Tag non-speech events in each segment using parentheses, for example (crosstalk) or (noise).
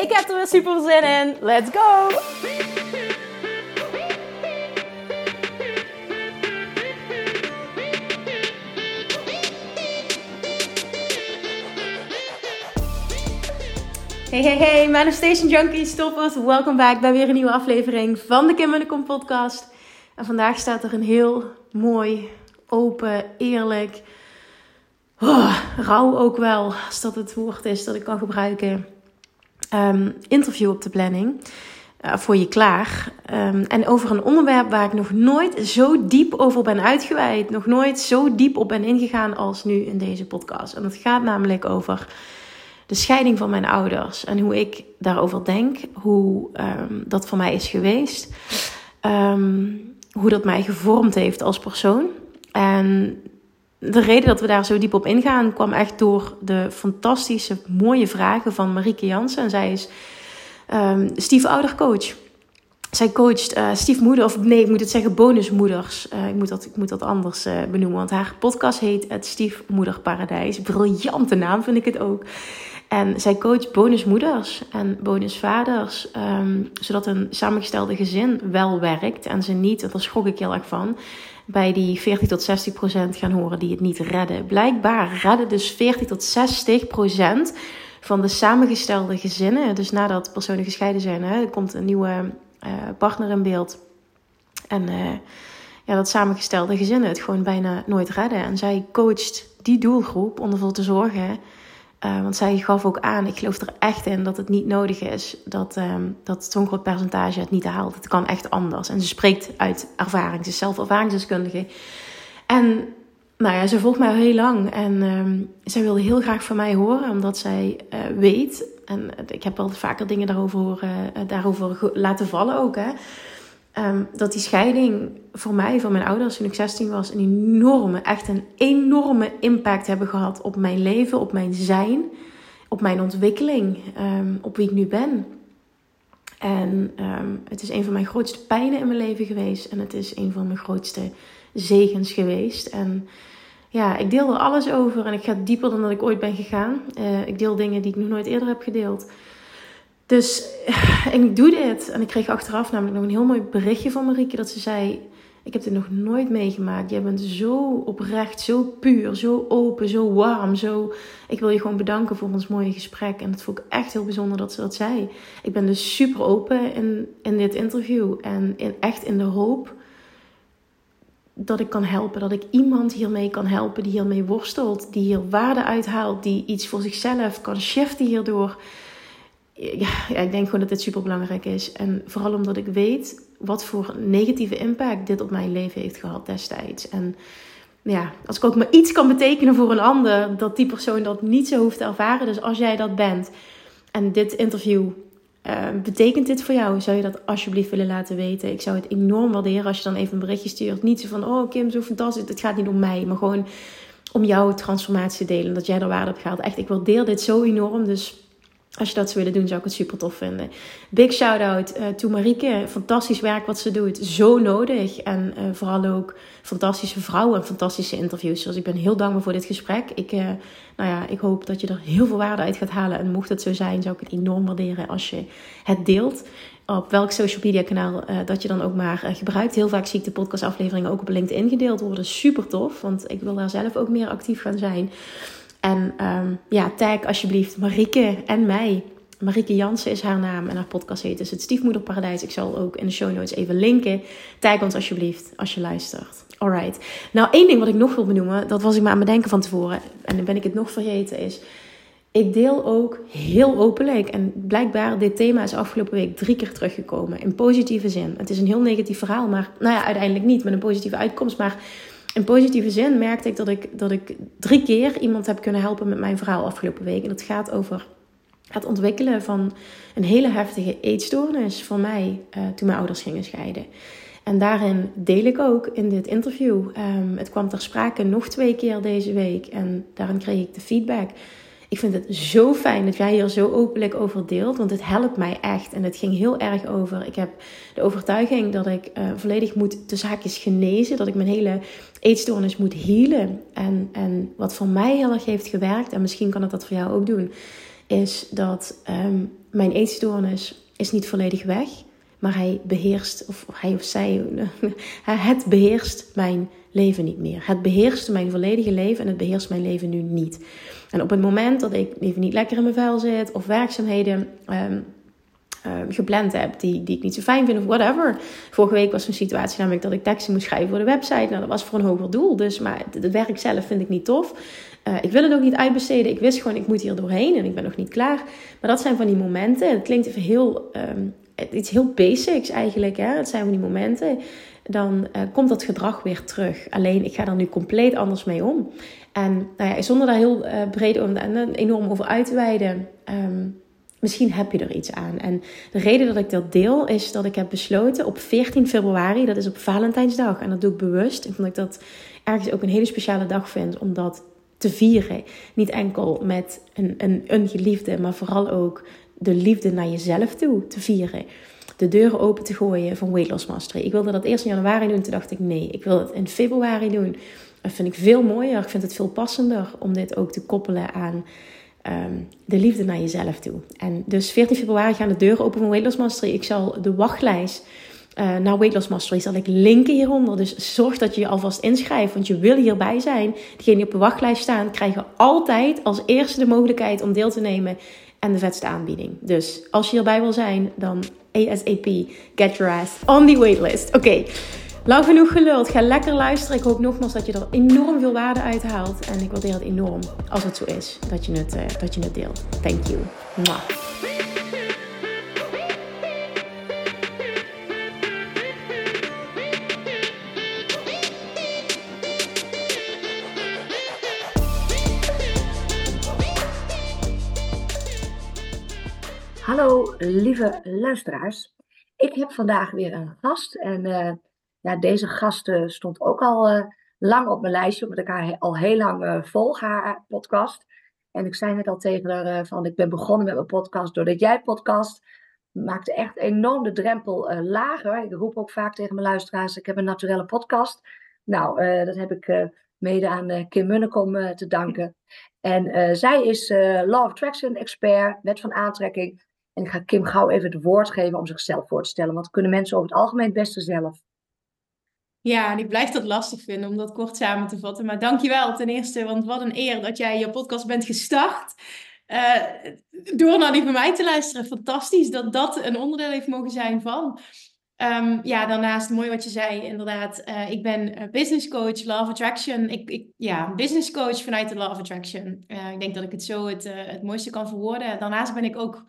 Ik heb er weer super zin in. Let's go! Hey, hey, hey, Manifestation Junkies, toppers. Welkom back bij weer een nieuwe aflevering van de Kim en de Kom podcast. En vandaag staat er een heel mooi, open, eerlijk, oh, rauw ook wel, als dat het woord is dat ik kan gebruiken, um, interview op de planning. Uh, voor je klaar. Um, en over een onderwerp waar ik nog nooit zo diep over ben uitgeweid. Nog nooit zo diep op ben ingegaan als nu in deze podcast. En dat gaat namelijk over de scheiding van mijn ouders. En hoe ik daarover denk. Hoe um, dat voor mij is geweest. hoe dat mij gevormd heeft als persoon. En de reden dat we daar zo diep op ingaan kwam echt door de fantastische, mooie vragen van Marieke Jansen. En zij is um, stiefoudercoach. Zij coacht uh, stiefmoeder, of nee, ik moet het zeggen bonusmoeders. Uh, ik, moet dat, ik moet dat anders uh, benoemen, want haar podcast heet Het Stiefmoederparadijs. Briljante naam vind ik het ook. En zij coacht bonusmoeders en bonusvaders, um, zodat een samengestelde gezin wel werkt en ze niet, daar schrok ik heel erg van, bij die 40 tot 60 procent gaan horen die het niet redden. Blijkbaar redden dus 40 tot 60 procent van de samengestelde gezinnen. Dus nadat personen gescheiden zijn, hè, er komt een nieuwe uh, partner in beeld. En uh, ja, dat samengestelde gezinnen het gewoon bijna nooit redden. En zij coacht die doelgroep om ervoor te zorgen uh, want zij gaf ook aan, ik geloof er echt in dat het niet nodig is dat, um, dat zo'n groot percentage het niet haalt. Het kan echt anders. En ze spreekt uit ervaring, ze is zelf ervaringsdeskundige. En nou ja, ze volgt mij al heel lang en um, zij wilde heel graag van mij horen, omdat zij uh, weet, en ik heb wel vaker dingen daarover, uh, daarover laten vallen ook, hè, Um, dat die scheiding voor mij, voor mijn ouders toen ik 16 was, een enorme, echt een enorme impact hebben gehad op mijn leven, op mijn zijn, op mijn ontwikkeling, um, op wie ik nu ben. En um, het is een van mijn grootste pijnen in mijn leven geweest en het is een van mijn grootste zegens geweest. En ja, ik deel er alles over en ik ga dieper dan dat ik ooit ben gegaan. Uh, ik deel dingen die ik nog nooit eerder heb gedeeld. Dus (sighs) ik doe dit. En ik kreeg achteraf namelijk nog een heel mooi berichtje van Marieke. Dat ze zei, ik heb dit nog nooit meegemaakt. Jij bent zo oprecht, zo puur, zo open, zo warm. Zo... Ik wil je gewoon bedanken voor ons mooie gesprek. En dat vond ik echt heel bijzonder dat ze dat zei. Ik ben dus super open in, in dit interview. En in, echt in de hoop dat ik kan helpen. Dat ik iemand hiermee kan helpen die hiermee worstelt. Die hier waarde uithaalt. Die iets voor zichzelf kan shiften hierdoor ja, ik denk gewoon dat dit super belangrijk is. En vooral omdat ik weet wat voor negatieve impact dit op mijn leven heeft gehad destijds. En ja, als ik ook maar iets kan betekenen voor een ander, dat die persoon dat niet zo hoeft te ervaren. Dus als jij dat bent en dit interview uh, betekent dit voor jou, zou je dat alsjeblieft willen laten weten. Ik zou het enorm waarderen als je dan even een berichtje stuurt. Niet zo van, oh Kim, zo fantastisch. Het gaat niet om mij, maar gewoon om jouw transformatie te delen. Dat jij er waarde hebt gehaald. Echt, ik waardeer dit zo enorm. Dus als je dat zou willen doen, zou ik het super tof vinden. Big shout out uh, to Marieke. Fantastisch werk wat ze doet. Zo nodig. En uh, vooral ook fantastische vrouwen en fantastische interviews. Dus ik ben heel dankbaar voor dit gesprek. Ik, uh, nou ja, ik hoop dat je er heel veel waarde uit gaat halen. En mocht het zo zijn, zou ik het enorm waarderen als je het deelt. Op welk social media kanaal dat je dan ook maar gebruikt. Heel vaak zie ik de podcastafleveringen ook op LinkedIn gedeeld worden. Super tof, want ik wil daar zelf ook meer actief gaan zijn. En um, ja, tag alsjeblieft Marieke en mij. Marieke Jansen is haar naam en haar podcast heet dus Het Stiefmoederparadijs. Ik zal ook in de show notes even linken. Tag ons alsjeblieft als je luistert. Alright. Nou, één ding wat ik nog wil benoemen, dat was ik maar aan bedenken van tevoren. En dan ben ik het nog vergeten, is... Ik deel ook heel openlijk. En blijkbaar, dit thema is afgelopen week drie keer teruggekomen. In positieve zin. Het is een heel negatief verhaal, maar nou ja, uiteindelijk niet met een positieve uitkomst. Maar in positieve zin merkte ik dat ik, dat ik drie keer iemand heb kunnen helpen met mijn verhaal afgelopen week. En dat gaat over het ontwikkelen van een hele heftige eetstoornis voor mij uh, toen mijn ouders gingen scheiden. En daarin deel ik ook in dit interview. Um, het kwam ter sprake nog twee keer deze week en daarin kreeg ik de feedback. Ik vind het zo fijn dat jij hier zo openlijk over deelt, want het helpt mij echt. En het ging heel erg over. Ik heb de overtuiging dat ik uh, volledig moet de zaakjes genezen, dat ik mijn hele eetstoornis moet healen. En, en wat voor mij heel erg heeft gewerkt, en misschien kan het dat voor jou ook doen, is dat um, mijn eetstoornis is niet volledig weg, maar hij beheerst, of hij of zij, (laughs) het beheerst mijn leven niet meer. Het beheerst mijn volledige leven en het beheerst mijn leven nu niet. En op het moment dat ik even niet lekker in mijn vel zit of werkzaamheden um, um, gepland heb die, die ik niet zo fijn vind of whatever. Vorige week was een situatie namelijk dat ik teksten moest schrijven voor de website. Nou, dat was voor een hoger doel, dus maar het werk zelf vind ik niet tof. Uh, ik wil het ook niet uitbesteden. Ik wist gewoon, ik moet hier doorheen en ik ben nog niet klaar. Maar dat zijn van die momenten. Het klinkt even heel, um, iets heel basics eigenlijk. Hè? Het zijn van die momenten. Dan uh, komt dat gedrag weer terug. Alleen ik ga er nu compleet anders mee om. En nou ja, zonder daar heel uh, breed over, en enorm over uit te wijden. Um, misschien heb je er iets aan. En de reden dat ik dat deel is dat ik heb besloten op 14 februari, dat is op Valentijnsdag. En dat doe ik bewust, omdat ik dat ergens ook een hele speciale dag vind. Omdat te vieren. Niet enkel met een, een, een geliefde, maar vooral ook de liefde naar jezelf toe te vieren. De deuren open te gooien van Weight Loss Mastery. Ik wilde dat eerst in januari doen, toen dacht ik nee, ik wil het in februari doen. Dat vind ik veel mooier, ik vind het veel passender om dit ook te koppelen aan um, de liefde naar jezelf toe. En dus 14 februari gaan de deuren open van Weight Loss Mastery. Ik zal de wachtlijst uh, naar Weight Loss Mastery zal ik linken hieronder. Dus zorg dat je je alvast inschrijft, want je wil hierbij zijn. Degenen die op de wachtlijst staan, krijgen altijd als eerste de mogelijkheid om deel te nemen en de vetste aanbieding. Dus als je hierbij wil zijn, dan ASAP, get your ass on the waitlist. Oké, lang genoeg geluld. Ga lekker luisteren. Ik hoop nogmaals dat je er enorm veel waarde uit haalt. En ik waardeer het enorm als het zo is dat je het, uh, dat je het deelt. Thank you. Mwah. Lieve luisteraars. Ik heb vandaag weer een gast. En uh, ja, deze gast uh, stond ook al uh, lang op mijn lijstje, omdat ik haar al heel lang volg, haar podcast. En ik zei net al tegen haar van, ik ben begonnen met mijn podcast doordat jij podcast. Maakte echt enorm de drempel lager. Ik roep ook vaak tegen mijn luisteraars, ik heb een naturelle podcast. Nou, dat heb ik mede aan Kim Munnekom te danken. En zij is Law of Attraction expert, wet van aantrekking. Ik ga Kim gauw even het woord geven om zichzelf voor te stellen. Want kunnen mensen over het algemeen het beste zelf? Ja, ik blijf dat lastig vinden om dat kort samen te vatten. Maar dankjewel ten eerste, want wat een eer dat jij je podcast bent gestart. Uh, door naar die van mij te luisteren. Fantastisch dat dat een onderdeel heeft mogen zijn van. Um, ja, daarnaast mooi wat je zei, inderdaad. Uh, ik ben uh, business coach, of Attraction. Ik, ik, ja, business coach vanuit de of Attraction. ik denk dat ik het zo het, het mooiste kan verwoorden. Daarnaast ben ik ook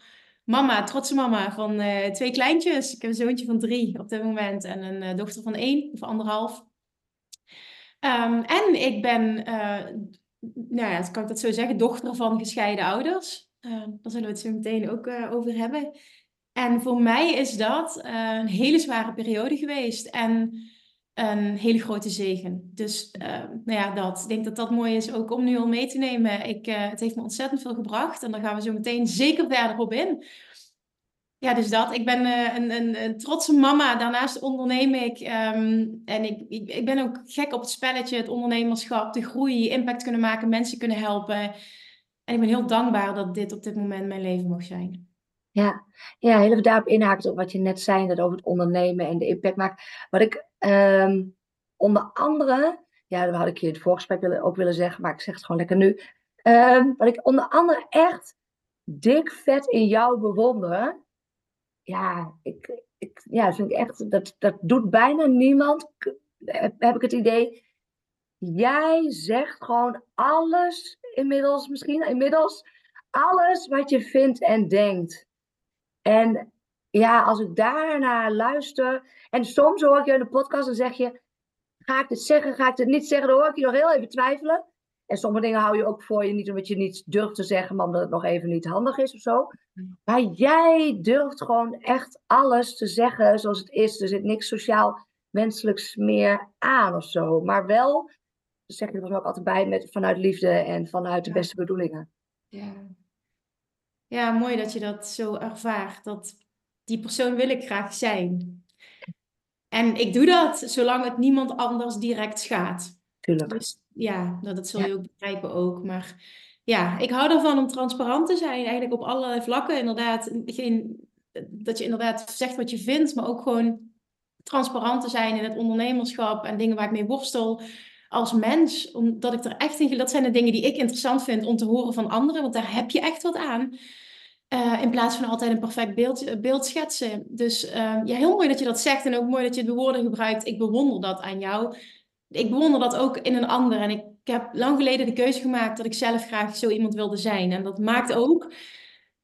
mama, trotse mama van uh, twee kleintjes. Ik heb een zoontje van drie op dit moment en een uh, dochter van één of anderhalf. Um, en ik ben, uh, nou ja, kan ik dat zo zeggen, dochter van gescheiden ouders. daar zullen we het zo meteen ook over hebben. En voor mij is dat een hele zware periode geweest. En een hele grote zegen. Dus uh, nou ja, dat. Ik denk dat dat mooi is ook om nu al mee te nemen. Ik, uh, het heeft me ontzettend veel gebracht en daar gaan we zo meteen zeker verder op in. Ja, dus dat. Ik ben uh, een, een, een, trotse mama. Daarnaast onderneem ik. Um, en ik, ik, ben ook gek op het spelletje, het ondernemerschap, de groei, impact kunnen maken, mensen kunnen helpen. En ik ben heel dankbaar dat dit op dit moment mijn leven mag zijn. Ja, ja heel even daarop inhaakt op wat je net zei, dat over het ondernemen en de impact maken. Wat ik um, onder andere, ja, dat had ik je het voorgesprek ook willen zeggen, maar ik zeg het gewoon lekker nu. Um, wat ik onder andere echt dik vet in jou bewonder, ja, ik, ik, ja, vind ik echt, dat, dat doet bijna niemand, heb ik het idee. Jij zegt gewoon alles, inmiddels misschien, inmiddels, alles wat je vindt en denkt. En ja, als ik daarnaar luister. En soms hoor ik je in de podcast en zeg je. Ga ik dit zeggen? Ga ik dit niet zeggen? Dan hoor ik je nog heel even twijfelen. En sommige dingen hou je ook voor je niet omdat je niet durft te zeggen, maar omdat het nog even niet handig is of zo. Maar jij durft gewoon echt alles te zeggen zoals het is. Er zit niks sociaal wenselijks meer aan of zo. Maar wel, dat zeg je er ook altijd bij, met, vanuit liefde en vanuit de beste bedoelingen. Ja. ja, mooi dat je dat zo ervaart. Dat die persoon wil ik graag zijn. En ik doe dat zolang het niemand anders direct schaadt. Tuurlijk. Dus ja, nou, dat zul je ook begrijpen ook. Maar ja, ik hou ervan om transparant te zijn, eigenlijk op allerlei vlakken. Inderdaad, geen, dat je inderdaad zegt wat je vindt, maar ook gewoon transparant te zijn in het ondernemerschap en dingen waar ik mee worstel als mens. Omdat ik er echt in, dat zijn de dingen die ik interessant vind om te horen van anderen, want daar heb je echt wat aan. Uh, in plaats van altijd een perfect beeld, beeld schetsen. Dus uh, ja, heel mooi dat je dat zegt en ook mooi dat je de woorden gebruikt. Ik bewonder dat aan jou. Ik bewonder dat ook in een ander. En ik heb lang geleden de keuze gemaakt dat ik zelf graag zo iemand wilde zijn. En dat maakt ook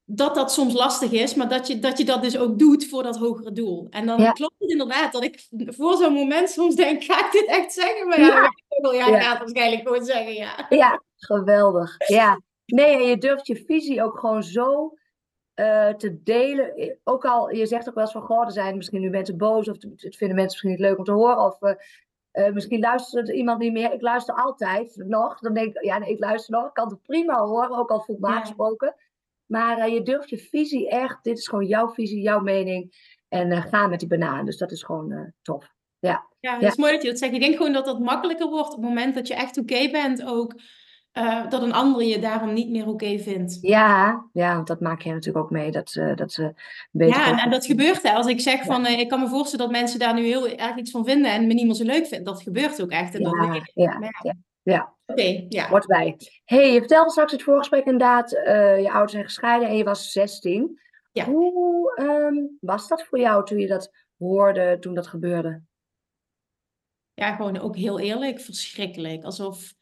dat dat soms lastig is, maar dat je dat, je dat dus ook doet voor dat hogere doel. En dan klopt het inderdaad dat ik voor zo'n moment soms denk, ga ik dit echt zeggen? Maar ja, ja. ik ja, ja. waarschijnlijk gewoon zeggen, ja. Ja, geweldig. Ja. Nee, je durft je visie ook gewoon zo uh, te delen. Ook al, je zegt ook wel eens van, goh, er zijn misschien nu mensen boos of het vinden mensen misschien niet leuk om te horen. Of uh, uh, misschien luistert iemand niet meer. Ik luister altijd nog. Dan denk ik, ja, nee, ik luister nog. Ik kan het prima horen, ook al voelt me aangesproken. Maar je durft je visie echt, dit is gewoon jouw visie, jouw mening. En ga met die banaan. Dus dat is gewoon tof. Ja. ja, het is mooi dat je dat zegt. Ik denk gewoon dat dat makkelijker wordt op het moment dat je echt oké bent ook uh, dat een ander je daarom niet meer oké vindt. Ja, ja, want dat maak je natuurlijk ook mee. Dat ze, dat ze beter ja, en, en, dat gebeurt. Hè. Als ik zeg van, uh, ik kan me voorstellen dat mensen daar nu heel erg iets van vinden en me niet meer zo leuk vinden. Dat gebeurt ook echt. En ja, dat ik, ja, ja, ja. Oké, okay, ja. Wordt bij. hey, je vertelde straks het voorgesprek inderdaad, je ouders zijn gescheiden en je was 16. Ja. Hoe um, was dat voor jou toen je dat hoorde, toen dat gebeurde? Ja, gewoon ook heel eerlijk, verschrikkelijk. Alsof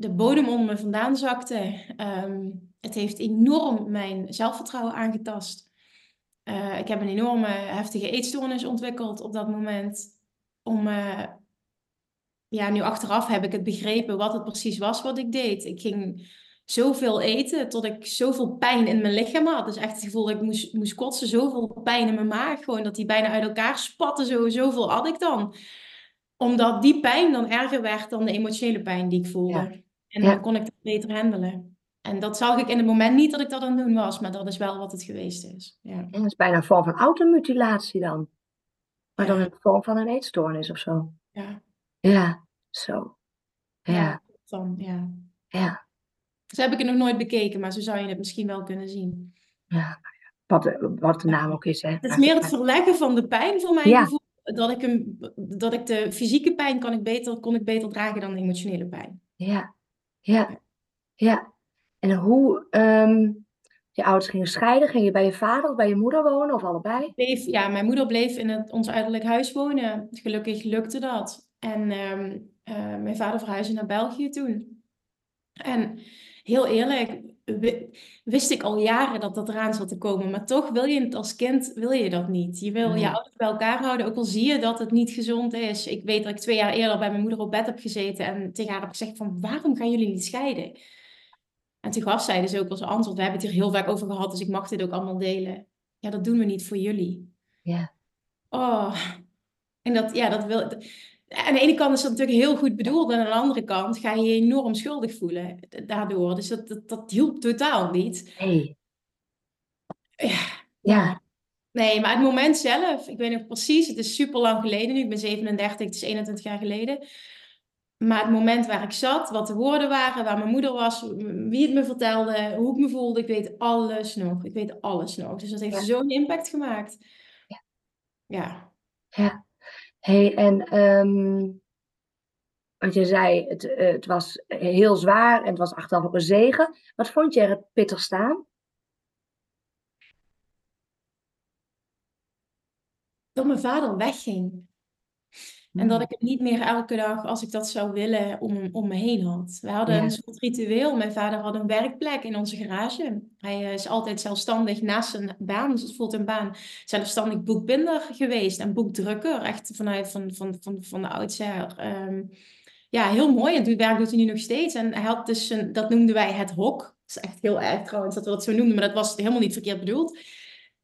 de bodem onder me vandaan zakte. Um, het heeft enorm mijn zelfvertrouwen aangetast. Uh, ik heb een enorme heftige eetstoornis ontwikkeld op dat moment. Om, uh, ja, nu achteraf heb ik het begrepen wat het precies was wat ik deed. Ik ging zoveel eten tot ik zoveel pijn in mijn lichaam had. Dus echt het gevoel dat ik moest, moest kotsen, zoveel pijn in mijn maag. Gewoon dat die bijna uit elkaar spatten, zo, zoveel had ik dan. Omdat die pijn dan erger werd dan de emotionele pijn die ik voelde. En dan kon ik het beter handelen. En dat zag ik in het moment niet dat ik dat aan het doen was, maar dat is wel wat het geweest is. Ja. dat is bijna een vorm van automutilatie dan. Maar dan in de vorm van een eetstoornis of zo. Ja. Ja, zo. Ja. Dan, ja. Ja. Zo heb ik het nog nooit bekeken, maar zo zou je het misschien wel kunnen zien. Ja, wat, wat de naam ook is. Hè. Het is meer het verleggen van de pijn voor mijn gevoel. Dat ik, hem, dat ik de fysieke pijn kan ik beter, kon ik beter dragen dan de emotionele pijn. Ja, ja, ja. En hoe, um, je ouders gingen scheiden, ging je bij je vader of bij je moeder wonen of allebei? Bleef, ja, mijn moeder bleef in het, ons uiterlijk huis wonen. Gelukkig lukte dat. En um, uh, mijn vader verhuisde naar België toen. En heel eerlijk, wist ik al jaren dat dat eraan zat te komen. Maar toch wil je het als kind, wil je dat niet. Je wil je ouders bij elkaar houden, ook al zie je dat het niet gezond is. Ik weet dat ik twee jaar eerder bij mijn moeder op bed heb gezeten en tegen haar heb gezegd van, waarom gaan jullie niet scheiden? En toen gaf zij dus ook als antwoord, we hebben het hier heel vaak over gehad, dus ik mag dit ook allemaal delen. Ja, dat doen we niet voor jullie. Ja. Oh, en dat, ja, dat wil aan de ene kant is dat natuurlijk heel goed bedoeld. En aan de andere kant ga je je enorm schuldig voelen daardoor. Dus dat, dat, dat hielp totaal niet. Nee. Ja. ja. Nee, maar het moment zelf, ik weet nog precies, het is super lang geleden nu. Ik ben 37, het is 21 jaar geleden. Maar het moment waar ik zat, wat de woorden waren, waar mijn moeder was, wie het me vertelde, hoe ik me voelde, ik weet alles nog. Ik weet alles nog. Dus dat heeft zo'n impact gemaakt. Ja. Ja. ja hey, en um, je zei, het, uh, het was heel zwaar en het was achteraf ook een zegen. Wat vond je er het pittig staan? Dat mijn vader wegging. En dat ik het niet meer elke dag, als ik dat zou willen, om, om me heen had. We hadden een soort ritueel. Mijn vader had een werkplek in onze garage. Hij eh, is altijd zelfstandig naast zijn baan, dus een baan, zelfstandig boekbinder geweest en boekdrukker. Echt vanuit van, van, van, van de oudsher. Um, ja, heel mooi. En toen werk doet hij nu nog steeds. En hij had dus, een, dat noemden wij het hok. Dat is echt heel erg trouwens dat we dat zo noemden, maar dat was helemaal niet verkeerd bedoeld.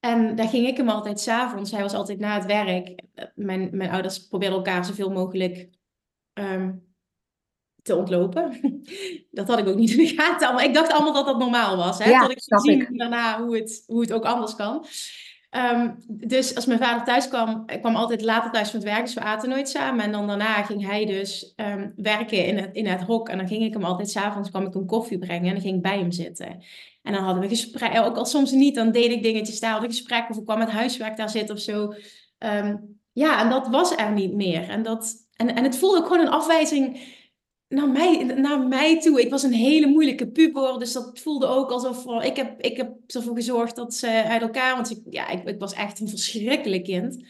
En daar ging ik hem altijd s'avonds. Hij was altijd na het werk. Mijn, mijn ouders probeerden elkaar zoveel mogelijk ehm, te ontlopen. (laughs) Dat had ik ook niet in de gaten. Maar ik dacht allemaal dat dat normaal was. Hè? Ja, Tot ik zien ik. daarna hoe het, hoe het ook anders kan. Ehm, dus als mijn vader thuis kwam, ik kwam altijd later thuis van het werk, dus we aten nooit samen. En dan daarna ging hij dus ehm, werken in het, in het hok. En dan ging ik hem altijd, s'avonds kwam ik hem koffie brengen en dan ging ik bij hem zitten. En dan hadden we gesprekken, ook al soms niet, dan deed ik dingetjes daar, hadden gesprekken of ik kwam met huiswerk daar zitten of zo. Ehm, ja, en dat was er niet meer. En, dat, en, en het voelde ook gewoon een afwijzing naar mij, naar mij toe. Ik was een hele moeilijke puber, dus dat voelde ook alsof ik heb, ik heb ervoor gezorgd dat ze uit elkaar, want ik, ja, ik, ik was echt een verschrikkelijk kind.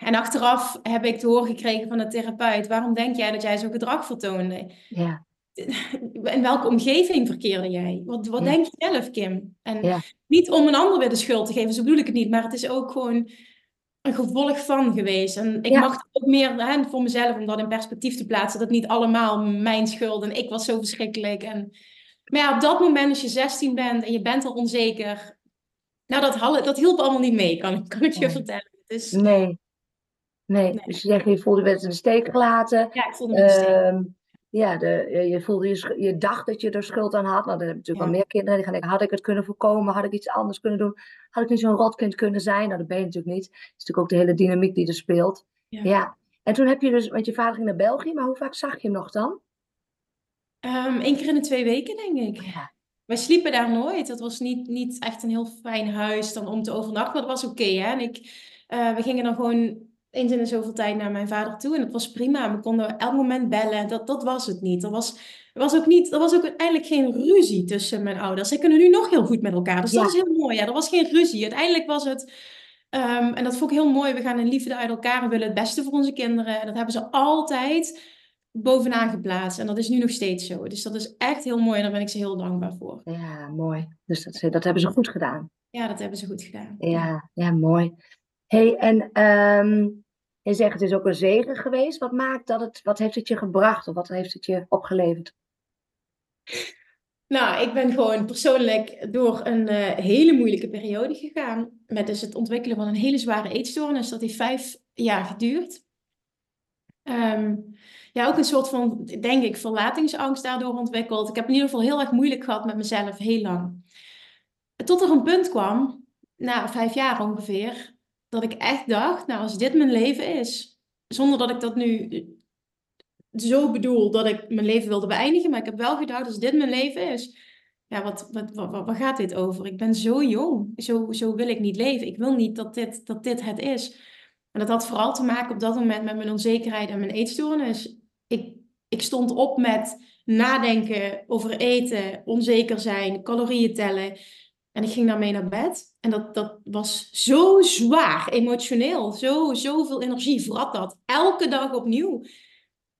En achteraf heb ik te horen gekregen van de therapeut, waarom denk jij dat jij zo'n gedrag vertoonde? Ja, (laughs) In welke omgeving verkeerde jij? Wat, wat Ja. denk je zelf, Kim? En Ja. niet om een ander weer de schuld te geven, zo bedoel ik het niet, maar het is ook gewoon een gevolg van geweest. En ik Ja. mag het ook meer hè, voor mezelf, om dat in perspectief te plaatsen, dat niet allemaal mijn schuld en ik was zo verschrikkelijk. En, maar ja, op dat moment als je 16 bent en je bent al onzeker, nou dat, dat hielp allemaal niet mee, kan, kan ik je Nee. vertellen. Dus nee. Nee, Nee. dus je zegt, je voelde werd in de steek gelaten. ja, ik voelde me steeds. Ehm, ja, de, je- voelde je, je dacht dat je er schuld aan had. Nou, dan heb je natuurlijk Ja. wel meer kinderen die gaan denken, had ik het kunnen voorkomen? Had ik iets anders kunnen doen? Had ik niet zo'n rotkind kunnen zijn? Nou, dat ben je natuurlijk niet. Het is natuurlijk ook de hele dynamiek die er speelt. Ja. Ja. En toen heb je dus, want je vader ging naar België, maar hoe vaak zag je hem nog dan? Eén Ehm, keer in de twee weken, denk ik. Ja. Wij sliepen daar nooit. Dat was niet, niet echt een heel fijn huis dan om te overnachten, maar dat was oké. hè. En ik, eh, we gingen dan gewoon eens in de zoveel tijd naar mijn vader toe en dat was prima. We konden elk moment bellen. Dat, dat was het niet. Er was, er was ook niet. Er was ook uiteindelijk geen ruzie tussen mijn ouders. Ze kunnen nu nog heel goed met elkaar. Dus Ja. dat is heel mooi. Ja, er was geen ruzie. Uiteindelijk was het. ehm, en dat vond ik heel mooi. We gaan in liefde uit elkaar en willen het beste voor onze kinderen. En dat hebben ze altijd bovenaan geplaatst. En dat is nu nog steeds zo. Dus dat is echt heel mooi en daar ben ik ze heel dankbaar voor. Ja, mooi. Dus dat, dat hebben ze goed gedaan. Ja, dat hebben ze goed gedaan. Ja, ja, mooi. hey, en ehm, je zegt het is ook een zegen geweest. Wat maakt dat het, wat heeft het je gebracht of wat heeft het je opgeleverd? Nou, ik ben gewoon persoonlijk door een eh, hele moeilijke periode gegaan. Met dus het ontwikkelen van een hele zware eetstoornis. Dat heeft vijf jaar geduurd. Ehm, ja, ook een soort van, denk ik, verlatingsangst daardoor ontwikkeld. Ik heb in ieder geval heel erg moeilijk gehad met mezelf, heel lang. Tot er een punt kwam, na vijf jaar ongeveer, dat ik echt dacht, nou, als dit mijn leven is, zonder dat ik dat nu zo bedoel dat ik mijn leven wilde beëindigen, maar ik heb wel gedacht, als dit mijn leven is, ja, wat, wat, wat, wat, gaat dit over? Ik ben zo jong, zo, zo wil ik niet leven. Ik wil niet dat dit, dat dit het is. En dat had vooral te maken op dat moment met mijn onzekerheid en mijn eetstoornis. Ik, ik stond op met nadenken over eten, onzeker zijn, calorieën tellen. En ik ging daarmee naar bed. En dat, dat was zo zwaar, emotioneel. Zo, zoveel energie vrat dat. Elke dag opnieuw.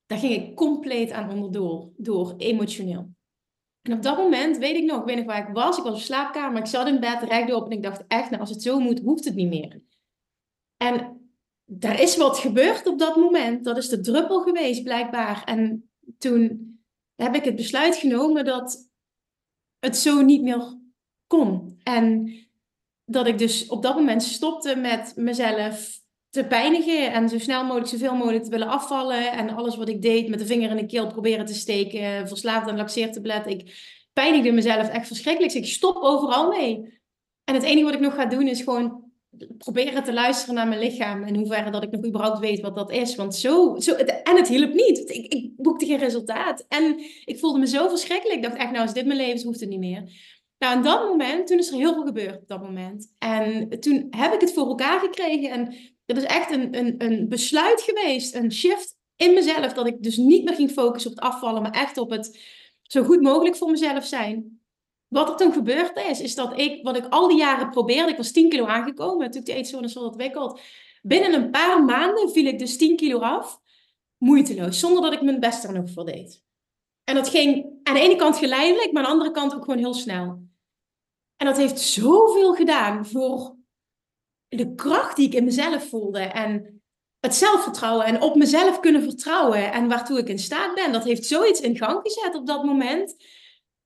Daar ging ik compleet aan onderdoor, door, emotioneel. En op dat moment, weet ik nog, ik weet nog waar ik was. Ik was op slaapkamer, ik zat in bed, rechtop en ik dacht echt, nou als het zo moet, hoeft het niet meer. En daar is wat gebeurd op dat moment. Dat is de druppel geweest, blijkbaar. En toen heb ik het besluit genomen dat het zo niet meer kon. En dat ik dus op dat moment stopte met mezelf te pijnigen en zo snel mogelijk, zoveel mogelijk te willen afvallen. En alles wat ik deed met de vinger in de keel proberen te steken, verslaafd aan laxeertabletten. Ik pijnigde mezelf echt verschrikkelijk. Dus ik stop overal mee. En het enige wat ik nog ga doen is gewoon proberen te luisteren naar mijn lichaam. In hoeverre dat ik nog überhaupt weet wat dat is. Want zo, zo en het hielp niet. Ik, ik boekte geen resultaat. En ik voelde me zo verschrikkelijk. Ik dacht echt, nou als dit mijn leven is, hoeft het niet meer. Nou, in dat moment, toen is er heel veel gebeurd op dat moment. En toen heb ik het voor elkaar gekregen. En dat is echt een, een, een besluit geweest, een shift in mezelf. Dat ik dus niet meer ging focussen op het afvallen, maar echt op het zo goed mogelijk voor mezelf zijn. Wat er toen gebeurd is, is dat ik, wat ik al die jaren probeerde, ik was 10 kilo aangekomen, toen ik de eetstoornis had ontwikkeld. Binnen een paar maanden viel ik dus 10 kilo af, moeiteloos, zonder dat ik mijn best er nog voor deed. En dat ging aan de ene kant geleidelijk, maar aan de andere kant ook gewoon heel snel. En dat heeft zoveel gedaan voor de kracht die ik in mezelf voelde. En het zelfvertrouwen en op mezelf kunnen vertrouwen en waartoe ik in staat ben. Dat heeft zoiets in gang gezet op dat moment.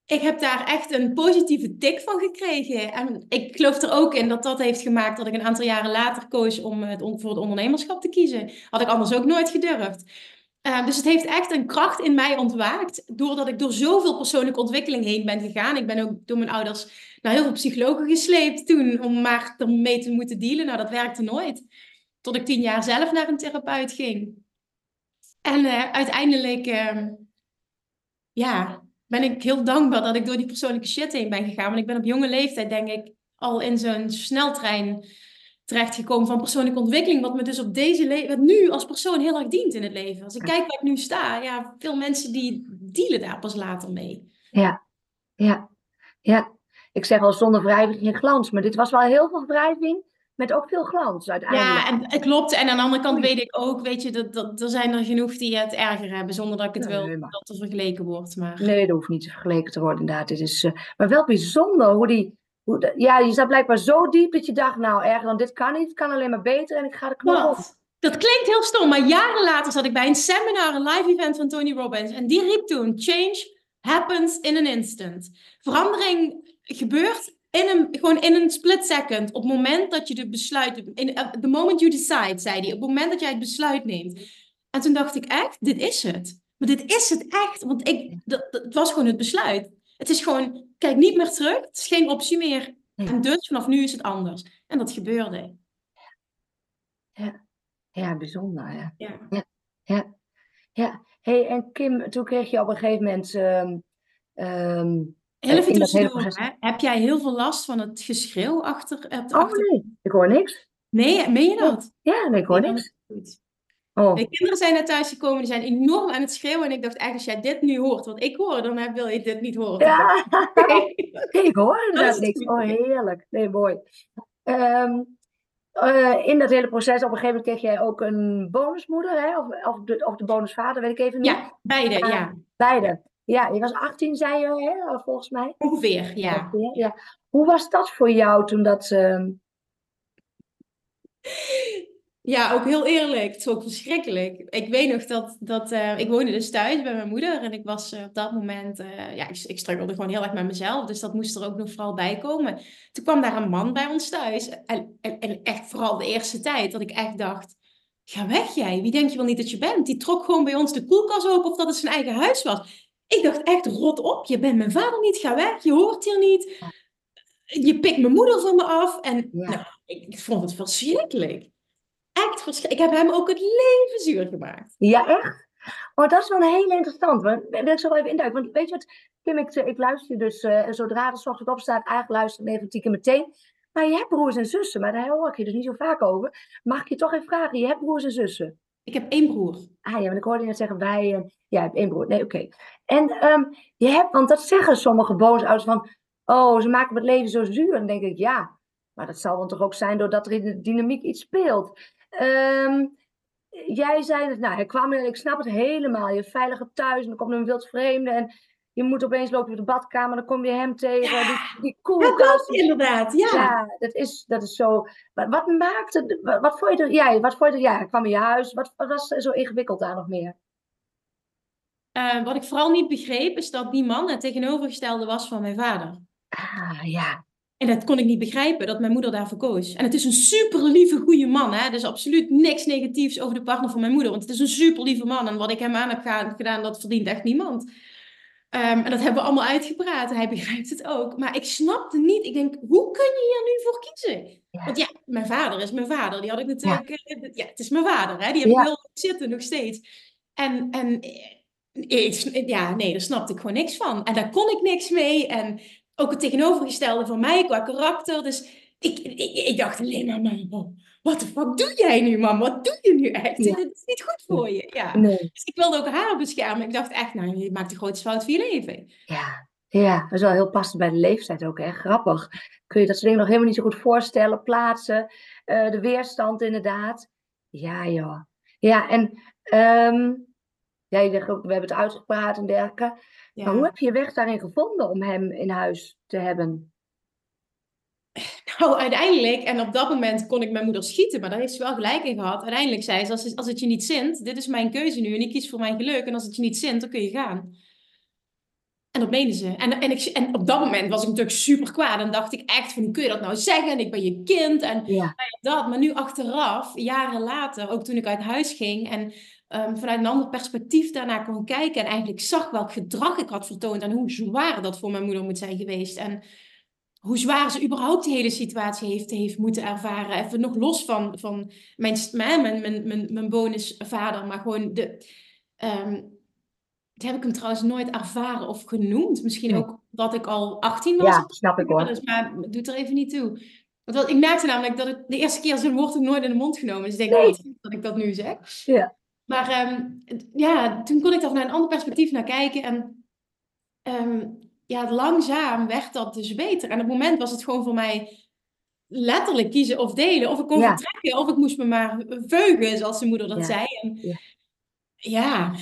Ik heb daar echt een positieve tik van gekregen. En ik geloof er ook in dat dat heeft gemaakt dat ik een aantal jaren later koos om het, voor het ondernemerschap te kiezen. Had ik anders ook nooit gedurfd. Uh, dus het heeft echt een kracht in mij ontwaakt. Doordat ik door zoveel persoonlijke ontwikkeling heen ben gegaan. Ik ben ook door mijn ouders naar heel veel psychologen gesleept toen. Om maar ermee te moeten dealen. Nou, dat werkte nooit. Tot ik tien jaar zelf naar een therapeut ging. En uh, uiteindelijk, uh, ja, ben ik heel dankbaar dat ik door die persoonlijke shit heen ben gegaan. Want ik ben op jonge leeftijd, denk ik, al in zo'n sneltrein terechtgekomen van persoonlijke ontwikkeling. Wat me dus op deze wat nu als persoon heel erg dient in het leven. Als ik kijk waar ik nu sta, ja, veel mensen die dealen daar pas later mee. Ja, ja, ja. Ik zeg al zonder wrijving geen glans, maar dit was wel heel veel wrijving met ook veel glans uiteindelijk. Ja, en het klopt. En aan de andere kant weet ik ook, weet je, dat, dat er zijn er genoeg die het erger hebben, zonder dat ik het wil dat er vergeleken wordt. Maar... Nee, dat hoeft niet vergeleken te worden inderdaad. Dit is, uh, maar wel bijzonder hoe die, ja, je zat blijkbaar zo diep dat je dacht, nou erger dan dit kan niet, het kan alleen maar beter en ik ga de knop op. Dat klinkt heel stom, maar jaren later zat ik bij een seminar, een live event van Tony Robbins. En die riep toen, change happens in an instant. Verandering gebeurt in een, gewoon in een split second. Op het moment dat je de besluit... In, uh, the moment you decide, zei hij. Op het moment dat jij het besluit neemt. En toen dacht ik echt, dit is het. Maar dit is het echt. Want ik, dat, het was gewoon het besluit. Het is gewoon, kijk niet meer terug. Het is geen optie meer. En dus vanaf nu is het anders. En dat gebeurde. Ja, ja bijzonder. Ja. Ja. ja. ja. ja. hey, en Kim, toen kreeg je op een gegeven moment... Um, um, Even tussendoor, heb jij heel veel last van het geschreeuw achter het Oh nee, ik hoor niks. Nee, meen je dat? Ja, nee, ik hoor niks. Oh. De kinderen zijn naar thuis gekomen, die zijn enorm aan het schreeuwen. En ik dacht echt, als jij dit nu hoort, wat ik hoor, dan wil je dit niet horen. Ja, (laughs) ik hoor inderdaad niks. Oh, heerlijk. Nee, mooi. Um, uh, in dat hele proces, op een gegeven moment kreeg jij ook een bonusmoeder, hè? Of, of, de, of de bonusvader, weet ik even niet. Ja, beide, uh, ja. Beide. Ja, je was 18, zei je, hè, volgens mij. Ongeveer, ja. Ongeveer, ja. Hoe was dat voor jou toen dat... Uh... Ja, ook heel eerlijk. Het is ook verschrikkelijk. Ik weet nog dat, dat uh, ik woonde dus thuis bij mijn moeder. En ik was uh, op dat moment, uh, ja, ik, ik struggelde gewoon heel erg met mezelf. Dus dat moest er ook nog vooral bij komen. Toen kwam daar een man bij ons thuis. En, en, en echt vooral de eerste tijd dat ik echt dacht, ga weg jij. Wie denk je wel niet dat je bent? Die trok gewoon bij ons de koelkast open of dat het zijn eigen huis was. Ik dacht echt, rot op, je bent mijn vader niet, ga weg, je hoort hier niet. Je pikt mijn moeder van me af. En nou, ik, ik, vond het verschrikkelijk. Echt verschrikkelijk. Ik heb hem ook het leven zuur gemaakt. Ja, echt? Oh, dat is wel een hele interessant. Daar wil ik zo even induiken. Want weet je wat, Kim, ik, ik luister dus, uh, zodra de ochtend opstaat, eigenlijk luister ik even meteen. Maar je hebt broers en zussen, maar daar hoor ik je dus niet zo vaak over. Mag ik je toch even vragen, je hebt broers en zussen? Ik heb één broer. Ah ja, want ik hoorde je net zeggen wij. Uh, ja, hebt één broer. Nee, oké. Okay. En um, je hebt, want dat zeggen sommige boosouders van. Oh, ze maken het leven zo zuur. En dan denk ik, ja. Maar dat zal dan toch ook zijn doordat er in de dynamiek iets speelt. Um, jij zei het, nou, hij kwam en ik snap het helemaal. Je veilige thuis en dan komt er een wild vreemde. En je moet opeens lopen in de badkamer, dan kom je hem tegen. Ja, die, die koelkast. Ja, inderdaad, ja. ja. dat is, dat is zo. Wat, wat maakte, wat, wat vond je er, ja, wat vond je er, ja, hij kwam in je huis. Wat, wat was er zo ingewikkeld daar nog meer? Uh, wat ik vooral niet begreep, is dat die man het tegenovergestelde was van mijn vader. Ah, ja. En dat kon ik niet begrijpen, dat mijn moeder daarvoor koos. En het is een super lieve, goede man. Hè? Dus absoluut niks negatiefs over de partner van mijn moeder. Want het is een super lieve man. En wat ik hem aan heb gedaan, dat verdient echt niemand. Um, en dat hebben we allemaal uitgepraat. Hij begrijpt het ook. Maar ik snapte niet. Ik denk, hoe kun je hier nu voor kiezen? Ja. Want ja, mijn vader is mijn vader. Die had ik natuurlijk... Ja, eh, ja het is mijn vader. Hè? Die heb ik heel zitten nog steeds. En, en ik, ja, nee, daar snapte ik gewoon niks van. En daar kon ik niks mee. En ook het tegenovergestelde van mij qua karakter. Dus ik, ik, ik dacht alleen maar, man, wat de fuck doe jij nu, man? Wat doe je nu echt? Ja. (laughs) Dit is niet goed voor je. Ja. Nee. Dus ik wilde ook haar beschermen. Ik dacht echt, nou, je maakt de grootste fout van je leven. Ja, ja, dat is wel heel passend bij de leeftijd ook, hè? Grappig. Kun je dat soort dingen nog helemaal niet zo goed voorstellen, plaatsen. Uh, de weerstand inderdaad. Ja, joh. Ja, en um, ja, je zegt ook, we hebben het uitgepraat en dergelijke. Maar hoe heb je je weg daarin gevonden om hem in huis te hebben? Nou, uiteindelijk, en op dat moment kon ik mijn moeder schieten, maar daar heeft ze wel gelijk in gehad. Uiteindelijk zei ze, als, als het je niet zint, dit is mijn keuze nu en ik kies voor mijn geluk. En als het je niet zint, dan kun je gaan. En dat meende ze. En, en, ik, en op dat moment was ik natuurlijk super kwaad. En dacht ik echt van, hoe kun je dat nou zeggen? En ik ben je kind en Ja, dat. Maar nu achteraf, jaren later, ook toen ik uit huis ging en ehm, vanuit een ander perspectief daarna kon kijken en eigenlijk zag welk gedrag ik had vertoond en hoe zwaar dat voor mijn moeder moet zijn geweest. En hoe zwaar ze überhaupt die hele situatie heeft, heeft moeten ervaren. Even nog los van, van mijn, mijn, mijn, mijn, mijn bonusvader, maar gewoon de... ehm, dat heb ik hem trouwens nooit ervaren of genoemd. Misschien Nee. ook dat ik al 18 was. ja, snap ik hoor. Dus, maar het doet er even niet toe. Want ik merkte namelijk dat ik de eerste keer zo'n woord ook nooit in de mond genomen. Dus ik denk, Nee. goed dat ik dat nu zeg. Ja. Maar ehm, ja, toen kon ik daar vanuit een ander perspectief naar kijken. En ehm, ja, langzaam werd dat dus beter. En op het moment was het gewoon voor mij letterlijk kiezen of delen. Of ik kon Ja. vertrekken, of ik moest me maar veugen, zoals zijn moeder dat Ja. zei. En, Ja. ja,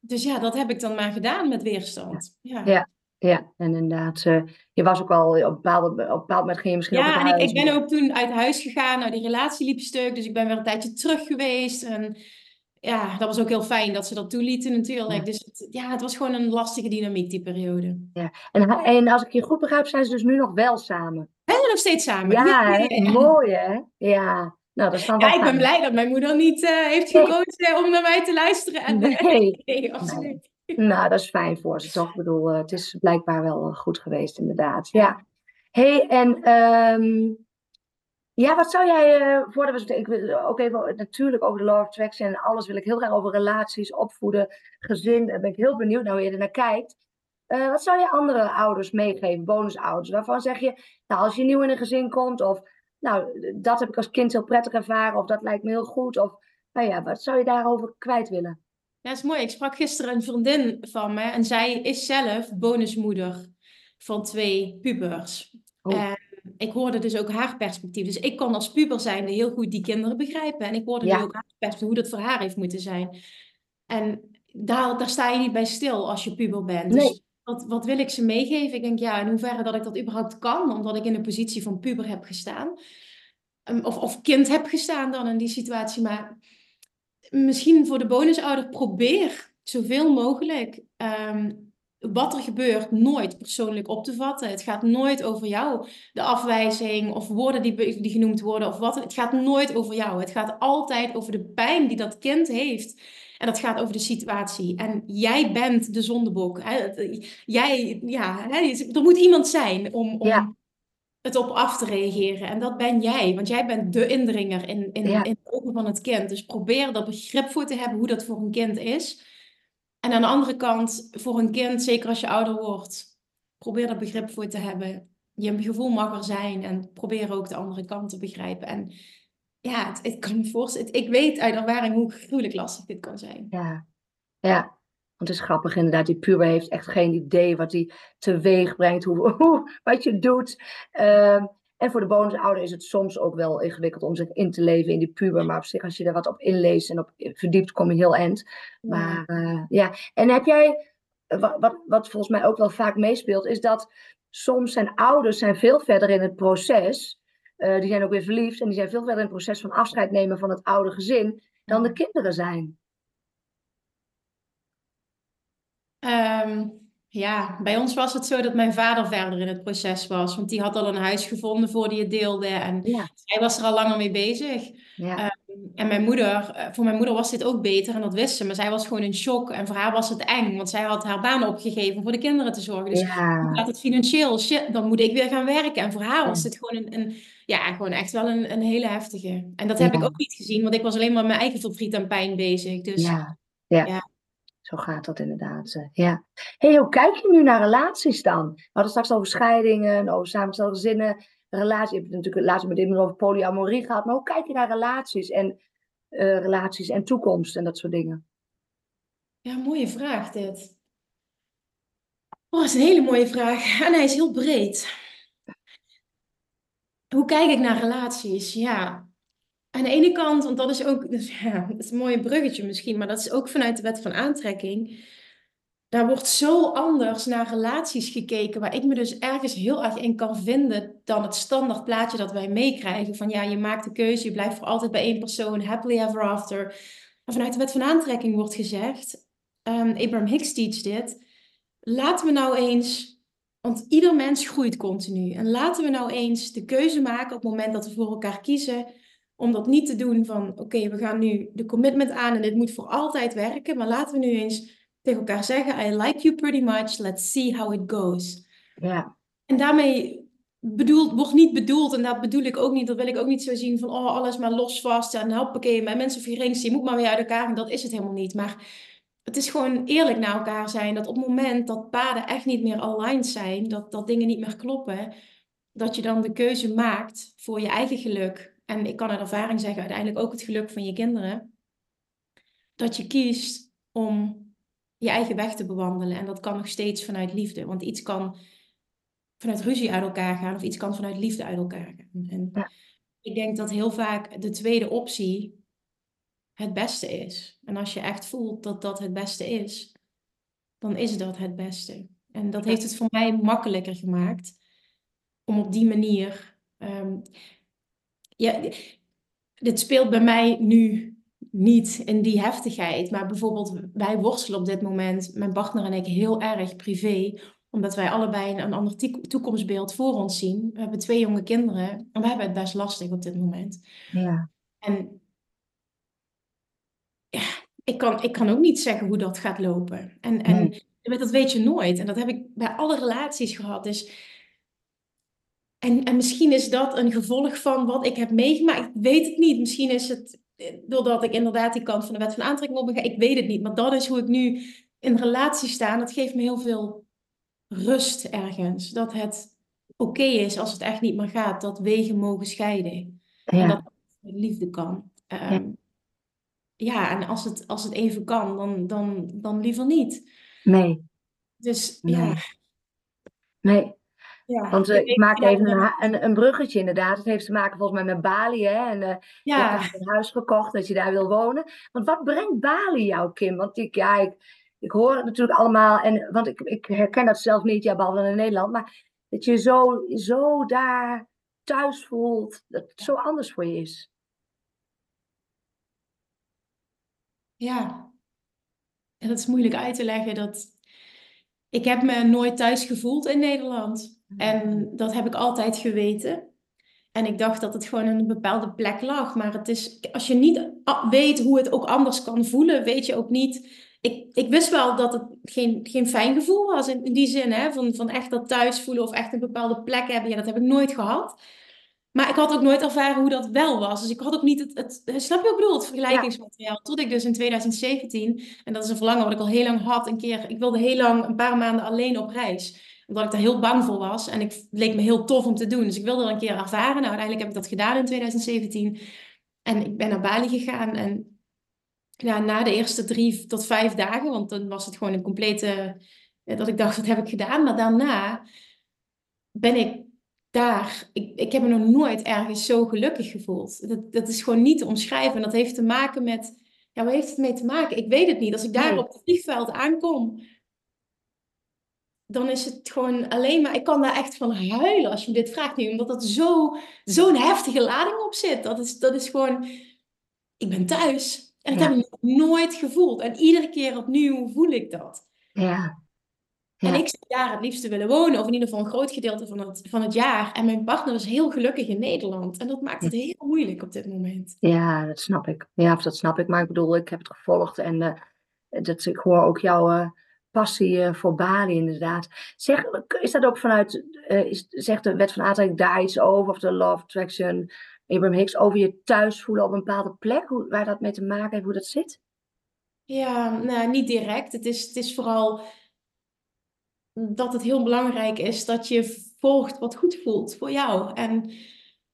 dus ja, dat heb ik dan maar gedaan met weerstand. Ja. Ja. Ja, en inderdaad, eh, je was ook al op een bepaald, bepaald moment ging je misschien Ja, en ik, ik ben ook toen uit huis gegaan. Nou, die relatie liep stuk, dus ik ben weer een tijdje terug geweest. En ja, dat was ook heel fijn dat ze dat toelieten natuurlijk. Ja. Dus het, ja, het was gewoon een lastige dynamiek, die periode. En, hij- en als ik je goed begrijp, zijn ze dus nu nog wel samen. We zijn nog steeds samen. Ja? Ja. mooi hè? Ja, nou dat is dan Ja, ik ben blij dat mijn moeder niet eh, heeft gekozen om naar mij te luisteren. En, eh, Nee. (laughs) nee, absoluut. Nou, dat is fijn voor ze toch? Ik bedoel, eh, het is blijkbaar wel eh, goed geweest, inderdaad. Ja. hey, en ehm, ja, wat zou jij, eh voordat we, ik wil ook even natuurlijk over de law of attraction en alles wil ik heel graag over relaties, opvoeden, gezin, daar ben ik heel benieuwd naar hoe je er naar kijkt. Eh, wat zou je andere ouders meegeven, bonusouders, waarvan zeg je, nou, als je nieuw in een gezin komt, of nou, dat heb ik als kind heel prettig ervaren, of dat lijkt me heel goed, of nou ja, wat zou je daarover kwijt willen? Ja, dat is mooi. Ik sprak gisteren een vriendin van me en zij is zelf bonusmoeder van twee pubers. Oh. En ik hoorde dus ook haar perspectief. Dus ik kon als puber zijnde heel goed die kinderen begrijpen. En ik hoorde Ja. nu ook haar perspectief, hoe dat voor haar heeft moeten zijn. En daar, daar sta je niet bij stil als je puber bent. Nee. Dus wat, wat wil ik ze meegeven? Ik denk, ja, in hoeverre dat ik dat überhaupt kan, omdat ik in de positie van puber heb gestaan. Ehm, Of, of kind heb gestaan dan in die situatie. Maar misschien voor de bonusouder, probeer zoveel mogelijk ehm, wat er gebeurt nooit persoonlijk op te vatten. Het gaat nooit over jou, de afwijzing of woorden die, die genoemd worden of wat. Het gaat nooit over jou. Het gaat altijd over de pijn die dat kind heeft. En dat gaat over de situatie. En jij bent de zondebok. Hè? Het- Jij, ja, hè? Er moet iemand zijn om, om Ja. het op af te reageren. En dat ben jij, want jij bent de indringer in, in, Ja. in de ogen van het kind. Dus probeer er begrip voor te hebben hoe dat voor een kind is. En aan de andere kant, voor een kind, zeker als je ouder wordt, probeer er begrip voor te hebben. Je gevoel mag er zijn en probeer ook de andere kant te begrijpen. En ja, het, het kan me voorstellen. Ik weet uit ervaring hoe gruwelijk lastig dit kan zijn. Ja, ja. Want het is grappig inderdaad, die puber heeft echt geen idee wat hij teweeg brengt, hoe, (laughs) wat je doet. Ehm, en voor de bonusouder is het soms ook wel ingewikkeld om zich in te leven in die puber. Maar op zich, als je er wat op inleest en op verdiept, kom je heel eind. Maar eh, ja, en heb jij, wat, wat, wat volgens mij ook wel vaak meespeelt, is dat soms zijn ouders zijn veel verder in het proces. Eh, die zijn ook weer verliefd en die zijn veel verder in het proces van afscheid nemen van het oude gezin dan de kinderen zijn. Ehm, ja, bij ons was het zo dat mijn vader verder in het proces was. Want die had al een huis gevonden voor die het deelde. En Ja, hij was er al langer mee bezig. ja, En mijn moeder, eh, voor mijn moeder was dit ook beter en dat wist ze. Maar zij was gewoon in shock. En voor haar was het eng. Want zij had haar baan opgegeven om voor de kinderen te zorgen. Dus ja, gaat het financieel, shit, dan moet ik weer gaan werken. En voor haar was dit gewoon een, een ja, gewoon echt wel een, een hele heftige. En dat heb ik ook niet gezien, want ik was alleen maar met mijn eigen verdriet en pijn bezig. Dus. Ja. Zo gaat dat inderdaad. eh, Ja. hey, hoe kijk je nu naar relaties dan? We hadden straks over scheidingen, over samengestelde gezinnen, relaties. Je hebt het natuurlijk laatst met iemand over polyamorie gehad. Maar hoe kijk je naar relaties en eh, relaties en toekomst en dat soort dingen? ja, mooie vraag dit. Oh, dat is een hele mooie vraag. (laughs) En hij is heel breed. Hoe kijk ik naar relaties? Ja, aan de ene kant, want dat is ook, dus (laughs) ja, is een mooi bruggetje misschien, maar dat is ook vanuit de wet van aantrekking. daar wordt zo anders naar relaties gekeken, waar ik me dus ergens heel erg in kan vinden dan het standaard plaatje dat wij meekrijgen. Van ja, je maakt de keuze, je blijft voor altijd bij één persoon, happily ever after. En vanuit de wet van aantrekking wordt gezegd, um, Abraham Hicks teach dit, laten we nou eens, want ieder mens groeit continu. En laten we nou eens de keuze maken op het moment dat we voor elkaar kiezen, om dat niet te doen van, oké, we gaan nu de commitment aan en dit moet voor altijd werken, maar laten we nu eens tegen elkaar zeggen: I like you pretty much, let's see how it goes. Ja. En daarmee bedoeld, wordt niet bedoeld, en dat bedoel ik ook niet, dat wil ik ook niet zo zien van: oh, alles maar los vast en hoppakee, mijn mensen of je moet maar weer uit elkaar. En dat is het helemaal niet. Maar het is gewoon eerlijk naar elkaar zijn. Dat op het moment dat paden echt niet meer aligned zijn, dat, dat dingen niet meer kloppen, dat je dan de keuze maakt voor je eigen geluk. En ik kan uit ervaring zeggen, uiteindelijk ook het geluk van je kinderen. Dat je kiest om je eigen weg te bewandelen. En dat kan nog steeds vanuit liefde. Want iets kan vanuit ruzie uit elkaar gaan of iets kan vanuit liefde uit elkaar gaan. En ik denk dat heel vaak de tweede optie het beste is. En als je echt voelt dat dat het beste is, dan is dat het beste. En dat heeft het voor mij makkelijker gemaakt om op die manier. Um, ja, dit speelt bij mij nu niet in die heftigheid. Maar bijvoorbeeld, wij worstelen op dit moment, mijn partner en ik, heel erg privé. Omdat wij allebei een ander toekomstbeeld voor ons zien. We hebben twee jonge kinderen en we hebben het best lastig op dit moment. Ja. En ja, ik kan, ik kan ook niet zeggen hoe dat gaat lopen. En, en dat weet je nooit. En dat heb ik bij alle relaties gehad. Dus en, en misschien is dat een gevolg van wat ik heb meegemaakt. Ik weet het niet. Misschien is het doordat ik inderdaad die kant van de wet van aantrekking op ga. Ik weet het niet, maar dat is hoe ik nu in relatie sta. dat geeft me heel veel rust ergens. Dat het oké is als het echt niet meer gaat. Dat wegen mogen scheiden. Ja. En dat het liefde kan. ja. Ehm, ja. en als het, als het even kan, dan, dan, dan liever niet. Nee. Dus ja. Nee, ja, Want uh, ik maak even een, een, een, bruggetje inderdaad. Het heeft te maken volgens mij met Bali. Hè? En uh, ja. je hebt een huis gekocht dat je daar wil wonen. Want wat brengt Bali jou, Kim? Want ik, ja, ik, ik hoor het natuurlijk allemaal. En, want ik, ik herken dat zelf niet, ja, behalve in Nederland. Maar dat je zo, zo daar thuis voelt. Dat het zo anders voor je is. Ja. En dat is moeilijk uit te leggen. Dat... Ik heb me nooit thuis gevoeld in Nederland. En dat heb ik altijd geweten. En ik dacht dat het gewoon in een bepaalde plek lag. Maar het is, als je niet weet hoe het ook anders kan voelen, weet je ook niet. Ik, ik wist wel dat het geen, geen fijn gevoel was in, die zin, hè? Van, van echt dat thuis voelen of echt een bepaalde plek hebben. Ja, dat heb ik nooit gehad. Maar ik had ook nooit ervaren hoe dat wel was. Dus ik had ook niet het, het snap je wat ik bedoel, het vergelijkingsmateriaal. Tot ik dus in 2017, en dat is een verlangen wat ik al heel lang had, een keer, ik wilde heel lang een paar maanden alleen op reis omdat ik daar heel bang voor was. En ik leek me heel tof om te doen. Dus ik wilde dat een keer ervaren. Nou, uiteindelijk heb ik dat gedaan in 2017. En ik ben naar Bali gegaan. En ja, na de eerste drie tot vijf dagen, want dan was het gewoon een complete. Dat ik dacht, wat heb ik gedaan? Maar daarna ben ik daar. Ik, ik heb me nog nooit ergens zo gelukkig gevoeld. Dat, dat is gewoon niet te omschrijven. En dat heeft te maken met. Ja, waar heeft het mee te maken? Ik weet het niet. Als ik daar op het vliegveld aankom dan is het gewoon alleen maar, ik kan daar echt van huilen als je me dit vraagt nu, omdat dat zo, zo'n heftige lading op zit. Dat is, dat is gewoon, ik ben thuis. En dat heb ik nooit gevoeld. En iedere keer opnieuw voel ik dat. Ja. En ik zou daar het liefste willen wonen, of in ieder geval een groot gedeelte van het, van het jaar. En mijn partner is heel gelukkig in Nederland. En dat maakt het heel moeilijk op dit moment. Ja, dat snap ik. Ja, dat snap ik. Maar ik bedoel, ik heb het gevolgd en uh, dat, ik hoor ook jouw... Uh, passie eh, voor Bali inderdaad. Zeg, is dat ook vanuit, uh, is, zegt de wet van aantrekking daar iets over, of de of Attraction, Abraham Hicks, over je thuis voelen op een bepaalde plek, hoe, waar dat mee te maken heeft, hoe dat zit? Ja, nou, niet direct. Het is, het is vooral dat het heel belangrijk is dat je volgt wat goed voelt voor jou. En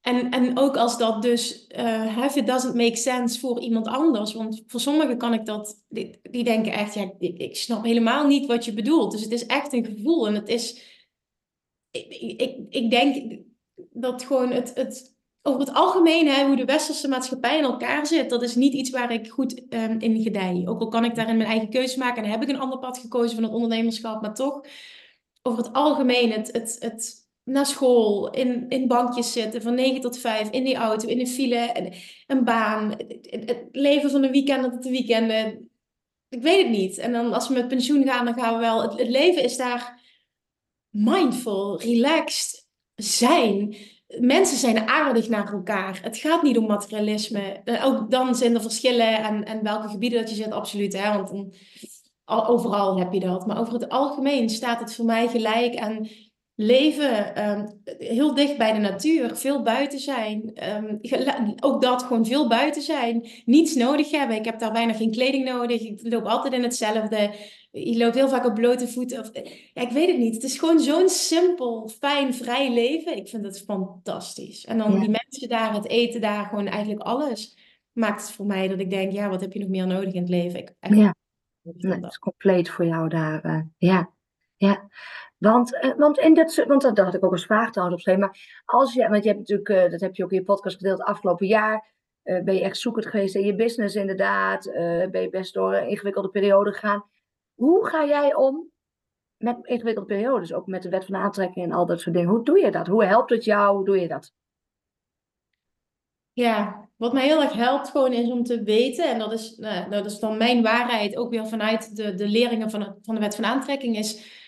en, en ook als dat dus, uh, it doesn't make sense voor iemand anders. Want voor sommigen kan ik dat, die, die denken echt, ja, ik, ik, snap helemaal niet wat je bedoelt. Dus het is echt een gevoel. En het is, ik, ik, ik denk dat gewoon het, het over het algemeen, hè, hoe de westerse maatschappij in elkaar zit, dat is niet iets waar ik goed um, in gedij. Ook al kan ik daarin mijn eigen keuze maken en heb ik een ander pad gekozen van het ondernemerschap, maar toch, over het algemeen, het, het, het naar school, in, in bankjes zitten van 9 tot 5, in die auto, in de file, een, een baan, het, leven van de weekenden tot de weekenden. Ik weet het niet. En dan als we met pensioen gaan, dan gaan we wel. Het, leven is daar mindful, relaxed zijn mensen zijn aardig naar elkaar. Het gaat niet om materialisme. Eh, ook dan zijn er verschillen en, en welke gebieden dat je zit, absoluut. Hè? Want overal heb je dat. Maar over het algemeen staat het voor mij gelijk aan leven um, heel dicht bij de natuur, veel buiten zijn. Um, ook dat, gewoon veel buiten zijn. Niets nodig hebben. Ik heb daar bijna geen kleding nodig. Ik loop altijd in hetzelfde. Je loopt heel vaak op blote voeten. Of, ja, ik weet het niet. Het is gewoon zo'n simpel, fijn, vrij leven. Ik vind het fantastisch. En dan die mensen daar, het eten daar, gewoon eigenlijk alles. Maakt het voor mij dat ik denk, ja, wat heb je nog meer nodig in het leven? Ik, ja, het is compleet voor jou daar. Uh, ja, ja. Want, uh, want, in dat, want dat, had ik ook als vraag trouwens opgeschreven. Maar als je, want je hebt natuurlijk, uh, dat heb je ook in je podcast gedeeld, afgelopen jaar ben je echt zoekend geweest in je business inderdaad. ben je best door een ingewikkelde periode gegaan. Hoe ga jij om met ingewikkelde periodes, ook met de wet van aantrekking en al dat soort dingen? Hoe doe je dat? Hoe helpt het jou? Hoe doe je dat? Ja, wat mij heel erg helpt gewoon is om te weten, en dat is, nou, dat is dan mijn waarheid, ook weer vanuit de, de leringen van, van de wet van aantrekking, is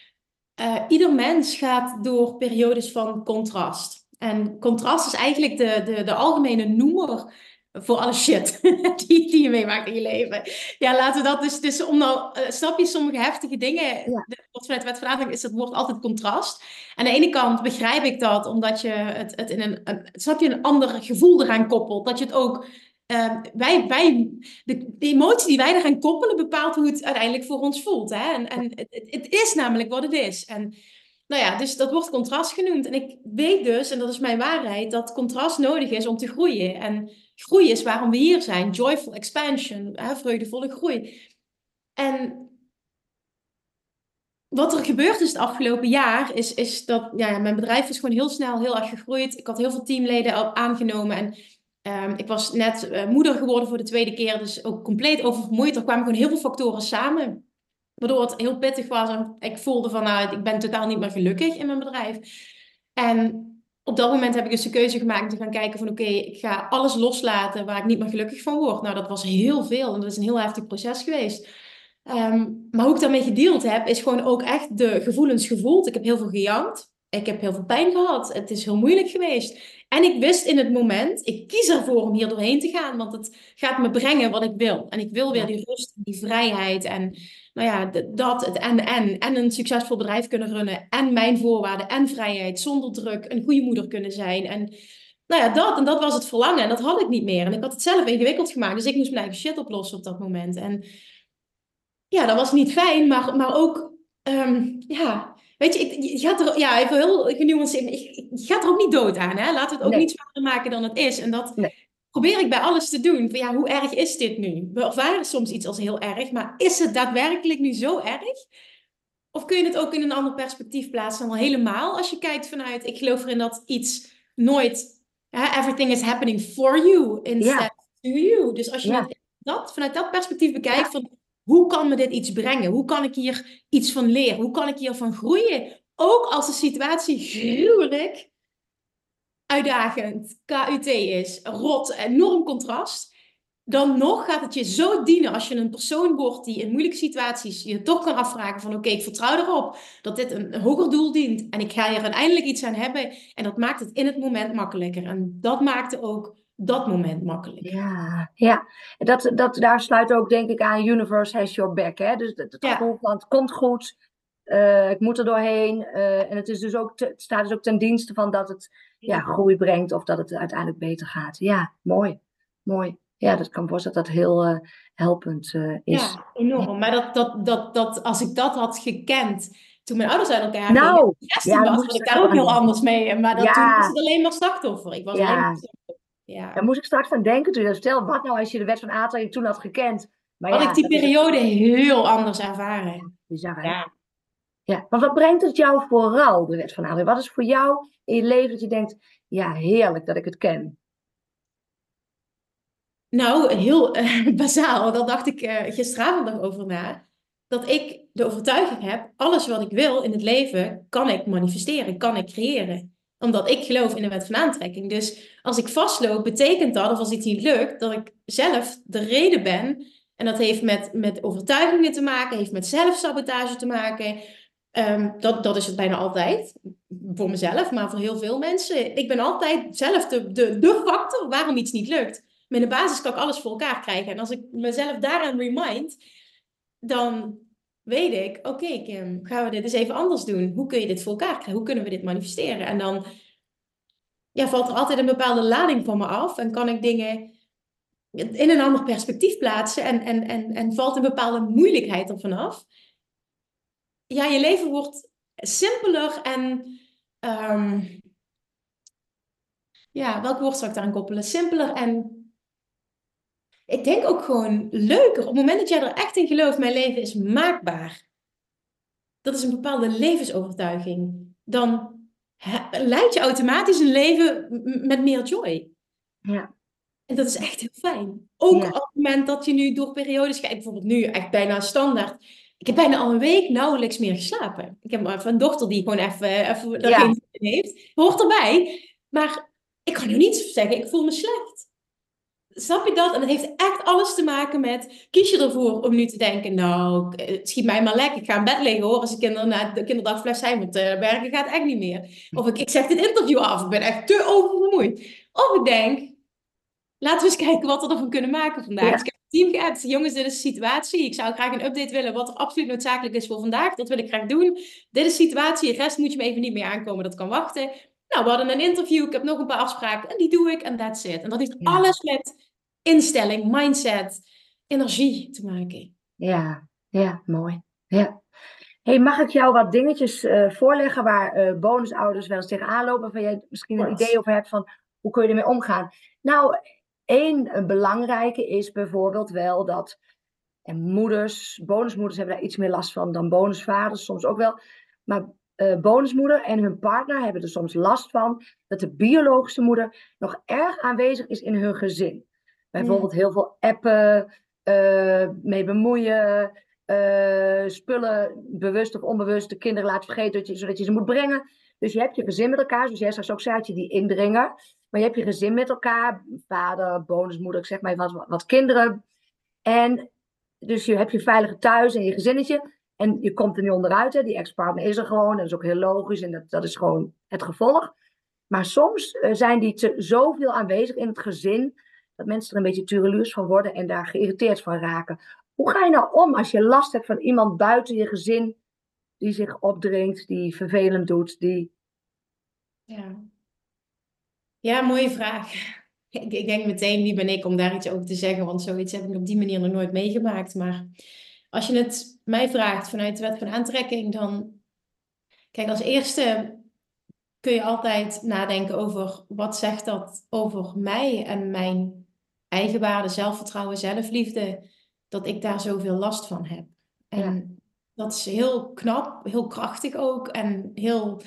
uh, ieder mens gaat door periodes van contrast. En contrast is eigenlijk de, de, de algemene noemer voor alle shit (laughs) die, die je meemaakt in je leven. Ja, laten we dat dus, dus om nou, uh, snap je, sommige heftige dingen, ja. de, vanuit de wet van is het woord altijd contrast. Aan de ene kant begrijp ik dat, omdat je het, het in een, een, snap je, een ander gevoel eraan koppelt. Dat je het ook, uh, wij, wij, de, emotie die wij eraan koppelen bepaalt hoe het uiteindelijk voor ons voelt. Hè? En, en het, het is namelijk wat het is. En nou ja, dus dat wordt contrast genoemd. En ik weet dus, en dat is mijn waarheid, dat contrast nodig is om te groeien. En groei is waarom we hier zijn. Joyful expansion, hè, vreugdevolle groei. En wat er gebeurd is het afgelopen jaar, is, is dat ja, mijn bedrijf is gewoon heel snel heel erg gegroeid. Ik had heel veel teamleden aangenomen en um, ik was net uh, moeder geworden voor de tweede keer, dus ook compleet oververmoeid. Er kwamen gewoon heel veel factoren samen. Waardoor het heel pittig was en ik voelde van, nou, ik ben totaal niet meer gelukkig in mijn bedrijf. En op dat moment heb ik dus de keuze gemaakt om te gaan kijken van, oké, ik ga alles loslaten waar ik niet meer gelukkig van word. Nou, dat was heel veel en dat is een heel heftig proces geweest. Ehm, maar hoe ik daarmee gedeeld heb, is gewoon ook echt de gevoelens gevoeld. Ik heb heel veel gejankt. Ik heb heel veel pijn gehad. Het is heel moeilijk geweest. En ik wist in het moment, ik kies ervoor om hier doorheen te gaan, want het gaat me brengen wat ik wil. En ik wil weer die rust, die vrijheid en nou ja, dat, het en en. En een succesvol bedrijf kunnen runnen. En mijn voorwaarden en vrijheid zonder druk. Een goede moeder kunnen zijn. En nou ja, dat. En dat was het verlangen. En dat had ik niet meer. En ik had het zelf ingewikkeld gemaakt. Dus ik moest mijn eigen shit oplossen op dat moment. En ja, dat was niet fijn, maar, maar ook, um, ja, weet je, je gaat er, ja, even heel genuanceerd, je gaat er ook niet dood aan, hè? Laat het ook niet zwaarder maken dan het is. En dat probeer ik bij alles te doen. Van, ja, hoe erg is dit nu? We ervaren soms iets als heel erg, maar is het daadwerkelijk nu zo erg? Of kun je het ook in een ander perspectief plaatsen dan helemaal? Als je kijkt vanuit, ik geloof erin dat iets nooit, hè, everything is happening for you instead to you. Dus als je dat, vanuit dat perspectief bekijkt, van hoe kan me dit iets brengen? Hoe kan ik hier iets van leren? Hoe kan ik hiervan groeien? Ook als de situatie gruwelijk uitdagend, KUT is, rot, enorm contrast. Dan nog gaat het je zo dienen als je een persoon wordt die in moeilijke situaties je toch kan afvragen van oké, ik vertrouw erop dat dit een, hoger doel dient en ik ga hier uiteindelijk iets aan hebben. En dat maakt het in het moment makkelijker. En dat maakte ook dat moment makkelijk. Ja, ja. Dat, dat, daar sluit ook denk ik aan Universe has your back. Hè? Dus het, het gevoel van het komt goed, uh, ik moet er doorheen. Uh, en het, is dus ook het staat dus ook ten dienste van dat het ja, groei brengt of dat het uiteindelijk beter gaat. Ja, mooi. Mooi. Ja, dat kan voorstellen dat dat heel uh, helpend is. Ja, enorm. Maar dat, dat, dat, dat, als ik dat had gekend toen mijn ouders uit elkaar nou, gingen, ja, was, was ik daar ook heel anders mee. Maar dat, ja. toen was het alleen maar slachtoffer. Ik was ja. alleen maar ja. Daar moest ik straks aan denken toen je stel, wat nou als je de wet van aantrekking toen had gekend? Maar had ik die periode heel anders ervaren. Bizar, ja. ja. Maar wat brengt het jou vooral, de wet van aantrekking? Wat is voor jou in je leven dat je denkt, ja, heerlijk dat ik het ken? Nou, heel uh, (laughs) bazaal. Daar dacht ik uh, gisteravond nog over na. Dat ik de overtuiging heb, alles wat ik wil in het leven, kan ik manifesteren, kan ik creëren. Omdat ik geloof in de wet van aantrekking. Dus als ik vastloop, betekent dat, of als iets niet lukt, dat ik zelf de reden ben. En dat heeft met, met overtuigingen te maken, heeft met zelfsabotage te maken. Um, dat, dat is het bijna altijd. Voor mezelf, maar voor heel veel mensen. Ik ben altijd zelf de, de, de factor waarom iets niet lukt. In de basis kan ik alles voor elkaar krijgen. En als ik mezelf daaraan remind, dan weet ik, oké Kim, gaan we dit eens even anders doen. Hoe kun je dit voor elkaar krijgen? Hoe kunnen we dit manifesteren? En dan ja, valt er altijd een bepaalde lading van me af. En kan ik dingen in een ander perspectief plaatsen. En, en, en, en valt een bepaalde moeilijkheid ervan af. Ja, je leven wordt simpeler en... Um, ja, welk woord zou ik daaraan koppelen? Simpeler en ik denk ook gewoon leuker. Op het moment dat jij er echt in gelooft, mijn leven is maakbaar. Dat is een bepaalde levensovertuiging. Dan leidt je automatisch een leven met meer joy. Ja. En dat is echt heel fijn. Ook op het moment dat je nu door periodes gaat, bijvoorbeeld nu echt bijna standaard. Ik heb bijna al een week nauwelijks meer geslapen. Ik heb even een dochter die gewoon even, even dat ja. heeft. Hoort erbij. Maar ik kan nu niet zeggen, ik voel me slecht. Snap je dat? En dat heeft echt alles te maken met, kies je ervoor om nu te denken, nou, schiet mij maar lekker, ik ga in bed liggen hoor, als de kinderen na de kinderdagfles zijn, want uh, werken gaat echt niet meer. Of ik, ik zeg dit interview af, ik ben echt te oververmoeid. Of ik denk, laten we eens kijken wat we ervan kunnen maken vandaag. Dus ik heb het team geappt, jongens, dit is de situatie, ik zou graag een update willen wat er absoluut noodzakelijk is voor vandaag, dat wil ik graag doen. Dit is de situatie, de rest moet je me even niet meer aankomen, dat kan wachten. Nou, we hadden een interview, ik heb nog een paar afspraken en die doe ik en that's it. En dat heeft alles met instelling, mindset, energie te maken. Ja, ja, mooi. Ja. Hey, mag ik jou wat dingetjes uh, voorleggen waar uh, bonusouders wel eens tegenaan lopen? Waar jij misschien een idee over hebt van hoe kun je ermee omgaan? Nou, één belangrijke is bijvoorbeeld wel dat en moeders, bonusmoeders hebben daar iets meer last van dan bonusvaders, soms ook wel. Maar uh, bonusmoeder en hun partner hebben er soms last van dat de biologische moeder nog erg aanwezig is in hun gezin. Bijvoorbeeld heel veel appen, uh, mee bemoeien, uh, spullen bewust of onbewust de kinderen laten vergeten, dat je, zodat je ze moet brengen. Dus je hebt je gezin met elkaar, zoals jij straks ook zei, je die indringer. Maar je hebt je gezin met elkaar, vader, bonusmoeder, ik zeg maar wat, wat kinderen. En dus je hebt je veilige thuis en je gezinnetje. En je komt er niet onderuit, hè. die ex-partner is er gewoon. En dat is ook heel logisch en dat, dat is gewoon het gevolg. Maar soms uh, zijn die te, zoveel aanwezig in het gezin dat mensen er een beetje tureluurs van worden en daar geïrriteerd van raken. Hoe ga je nou om als je last hebt van iemand buiten je gezin die zich opdringt, die vervelend doet, die... Ja, ja mooie vraag. Ik, ik denk meteen, wie ben ik om daar iets over te zeggen, want zoiets heb ik op die manier nog nooit meegemaakt. Maar als je het mij vraagt vanuit de wet van aantrekking, dan... Kijk, als eerste kun je altijd nadenken over wat zegt dat over mij en mijn eigenwaarde, zelfvertrouwen, zelfliefde, dat ik daar zoveel last van heb. En dat is heel knap, heel krachtig ook en heel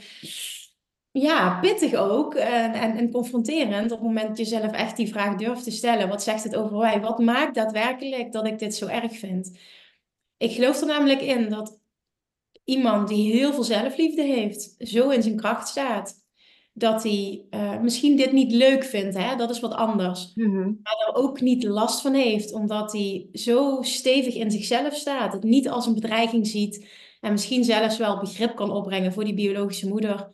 ja, pittig ook en, en, en, confronterend op het moment dat je zelf echt die vraag durft te stellen. Wat zegt het over mij? Wat maakt daadwerkelijk dat ik dit zo erg vind? Ik geloof er namelijk in dat iemand die heel veel zelfliefde heeft, zo in zijn kracht staat dat hij uh, misschien dit niet leuk vindt, hè? dat is wat anders. Mhm. Maar er ook niet last van heeft, omdat hij zo stevig in zichzelf staat, het niet als een bedreiging ziet en misschien zelfs wel begrip kan opbrengen voor die biologische moeder.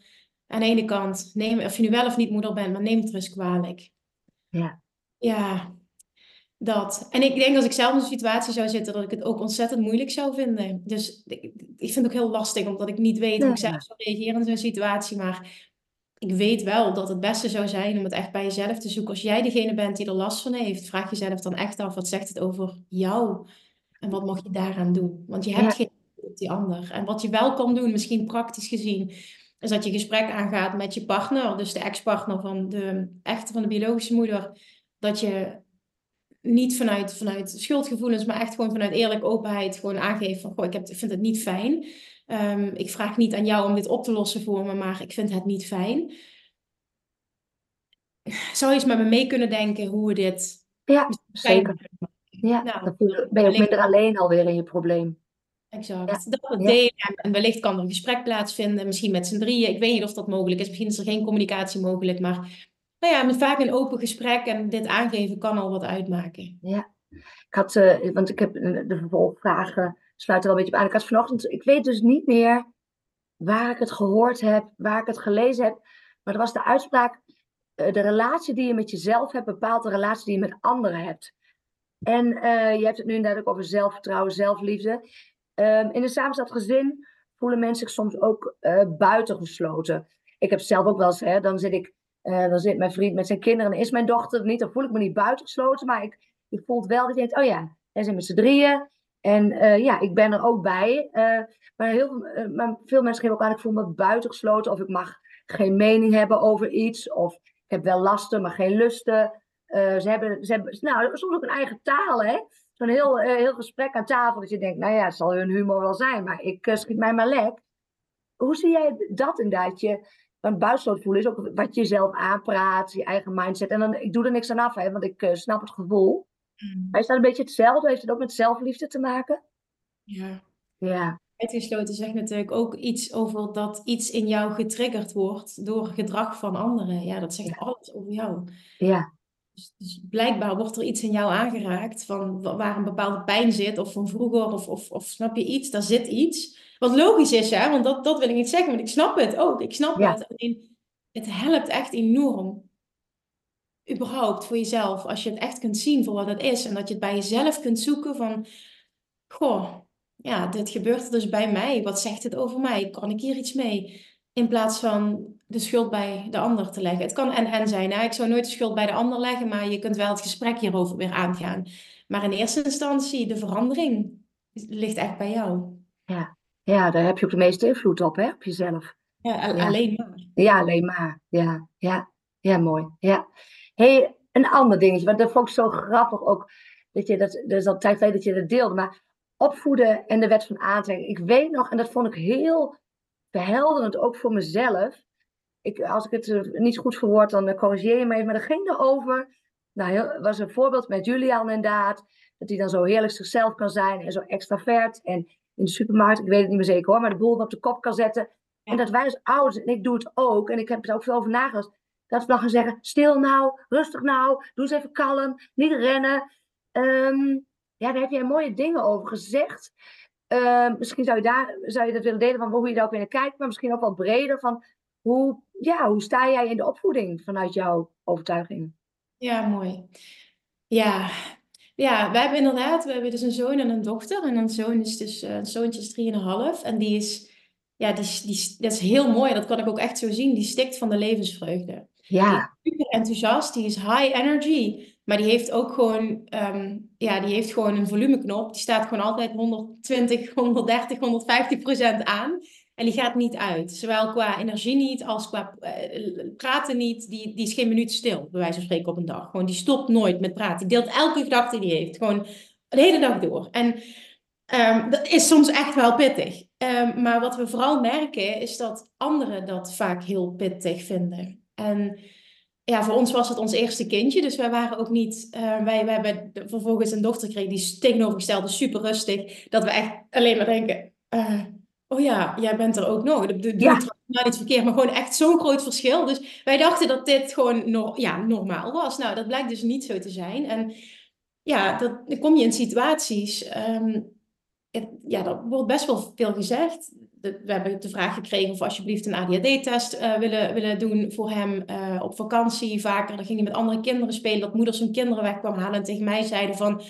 Aan de ene kant, neem, of je nu wel of niet moeder bent, maar neem het eens kwalijk. Ja. Ja, dat. En ik denk als ik zelf in een situatie zou zitten, dat ik het ook ontzettend moeilijk zou vinden. Dus ik, ik vind het ook heel lastig, omdat ik niet weet hoe ik zelf zou reageren in zo'n situatie. Maar ik weet wel dat het beste zou zijn om het echt bij jezelf te zoeken. Als jij degene bent die er last van heeft, vraag jezelf dan echt af, wat zegt het over jou? En wat mag je daaraan doen? Want je hebt geen op die ander. En wat je wel kan doen, misschien praktisch gezien, is dat je gesprek aangaat met je partner, dus de ex-partner van de echte van de biologische moeder, dat je niet vanuit, vanuit schuldgevoelens, maar echt gewoon vanuit eerlijke openheid gewoon aangeeft van, goh, ik, heb, ik vind het niet fijn. Um, ik vraag niet aan jou om dit op te lossen voor me, maar ik vind het niet fijn. Zou je eens met me mee kunnen denken hoe we dit Ja, zeker. Ja, nou, dan ben je ook minder alleen alweer in je probleem. Exact. Dat we delen en wellicht kan er een gesprek plaatsvinden, misschien met z'n drieën. Ik weet niet of dat mogelijk is. Misschien is er geen communicatie mogelijk, maar nou ja, met vaak een open gesprek en dit aangeven kan al wat uitmaken. Ja, ik had, uh, want ik heb de vervolgvragen sluiten er wel een beetje op aan. Ik had vanochtend, ik weet dus niet meer waar ik het gehoord heb, waar ik het gelezen heb, maar er was de uitspraak, uh, de relatie die je met jezelf hebt bepaalt de relatie die je met anderen hebt. En uh, je hebt het nu inderdaad ook over zelfvertrouwen, zelfliefde. Um, in een samengesteld gezin voelen mensen zich soms ook uh, buitengesloten. Ik heb zelf ook wel eens, hè, dan zit ik, dan zit mijn vriend met zijn kinderen en is mijn dochter niet, dan voel ik me niet buitengesloten, maar ik, voel wel dat je denkt, oh ja, wij zijn met z'n drieën en uh, ja, ik ben er ook bij. maar, heel, maar veel mensen geven ook aan, ik voel me buitengesloten of ik mag geen mening hebben over iets of ik heb wel lasten, maar geen lusten. ze, hebben, ze hebben nou, soms ook een eigen taal, hè zo'n heel, heel gesprek aan tafel. Dat je denkt, nou ja, het zal hun humor wel zijn, maar ik schiet mij maar lek. Hoe zie jij dat inderdaad? Je, want buitenstoot voelen is ook wat je jezelf aanpraat, je eigen mindset. En dan, ik doe er niks aan af, hè, want ik snap het gevoel. Mm. Maar is dat een beetje hetzelfde? Heeft het ook met zelfliefde te maken? Ja. Ja. Uitgesloten zegt natuurlijk ook iets over dat iets in jou getriggerd wordt door gedrag van anderen. Ja, dat zegt alles over jou. Ja. Dus, dus, blijkbaar wordt er iets in jou aangeraakt van waar een bepaalde pijn zit, of van vroeger, of, of, of snap je iets, daar zit iets. Wat logisch is, hè, want dat, dat wil ik niet zeggen, want ik snap het ook, ik snap het. Alleen, het helpt echt enorm, überhaupt voor jezelf, als je het echt kunt zien voor wat het is en dat je het bij jezelf kunt zoeken van, goh, ja, dit gebeurt er dus bij mij, wat zegt het over mij, kan ik hier iets mee? In plaats van de schuld bij de ander te leggen. Het kan en-en zijn. Hè? Ik zou nooit de schuld bij de ander leggen, maar je kunt wel het gesprek hierover weer aangaan. Maar in eerste instantie, de verandering ligt echt bij jou. Ja, ja daar heb je ook de meeste invloed op, hè? op jezelf. Ja, alleen maar. Ja, alleen maar. Ja, ja, ja mooi. Ja. Hey, een ander dingetje, want dat vond ik zo grappig ook. Dat je dat, dat is al tijd geleden dat je dat deelde, maar opvoeden en de wet van aantrekking. Ik weet nog, en dat vond ik heel verhelderend ook voor mezelf. Ik, als ik het eh, niet goed verwoord, dan eh, corrigeer je me even. Maar dat ging erover. Nou, was een voorbeeld met Julian inderdaad. Dat hij dan zo heerlijk zichzelf kan zijn en zo extravert. En in de supermarkt, ik weet het niet meer zeker hoor, maar de boel op de kop kan zetten. En dat wij als ouders, en ik doe het ook, en ik heb er ook veel over nagedacht. Dat we dan gaan zeggen, stil nou, rustig nou, doe eens even kalm, niet rennen. Um, ja, daar heb jij mooie dingen over gezegd. Uh, misschien zou je, daar, zou je dat willen delen van hoe je daar ook in kijkt, maar misschien ook wat breder van hoe, ja, hoe sta jij in de opvoeding vanuit jouw overtuiging? Ja, mooi. Ja, ja, wij hebben inderdaad, we hebben dus een zoon en een dochter. En een zoon is dus, uh, een zoontje is drieënhalf. En die is, ja, die, die, dat is heel mooi. Dat kan ik ook echt zo zien. Die stikt van de levensvreugde. Ja. Die is super enthousiast, die is high energy. Maar die heeft ook gewoon, um, ja, die heeft gewoon een volumeknop. Die staat gewoon altijd 120, 130, 150 procent aan. En die gaat niet uit. Zowel qua energie niet als qua uh, praten niet. Die, die is geen minuut stil, bij wijze van spreken, op een dag. Gewoon, die stopt nooit met praten. Die deelt elke gedachte die hij heeft. Gewoon de hele dag door. En um, dat is soms echt wel pittig. Um, maar wat we vooral merken, is dat anderen dat vaak heel pittig vinden. En ja, voor ons was het ons eerste kindje. Dus wij waren ook niet. Uh, wij, wij hebben vervolgens een dochter gekregen die tegenovergestelde, super rustig. Dat we echt alleen maar denken. Uh, oh ja, jij bent er ook nog. Dat doe nou niet verkeerd, maar gewoon echt zo'n groot verschil. Dus wij dachten dat dit gewoon no ja, normaal was. Nou, dat blijkt dus niet zo te zijn. En ja, dat, dan kom je in situaties. Um, het, ja, er wordt best wel veel gezegd. We hebben de vraag gekregen of alsjeblieft een ADHD-test uh, willen, willen doen voor hem uh, op vakantie. Vaker, dan ging hij met andere kinderen spelen, dat moeders hun kinderen weg kwam halen en tegen mij zeiden van...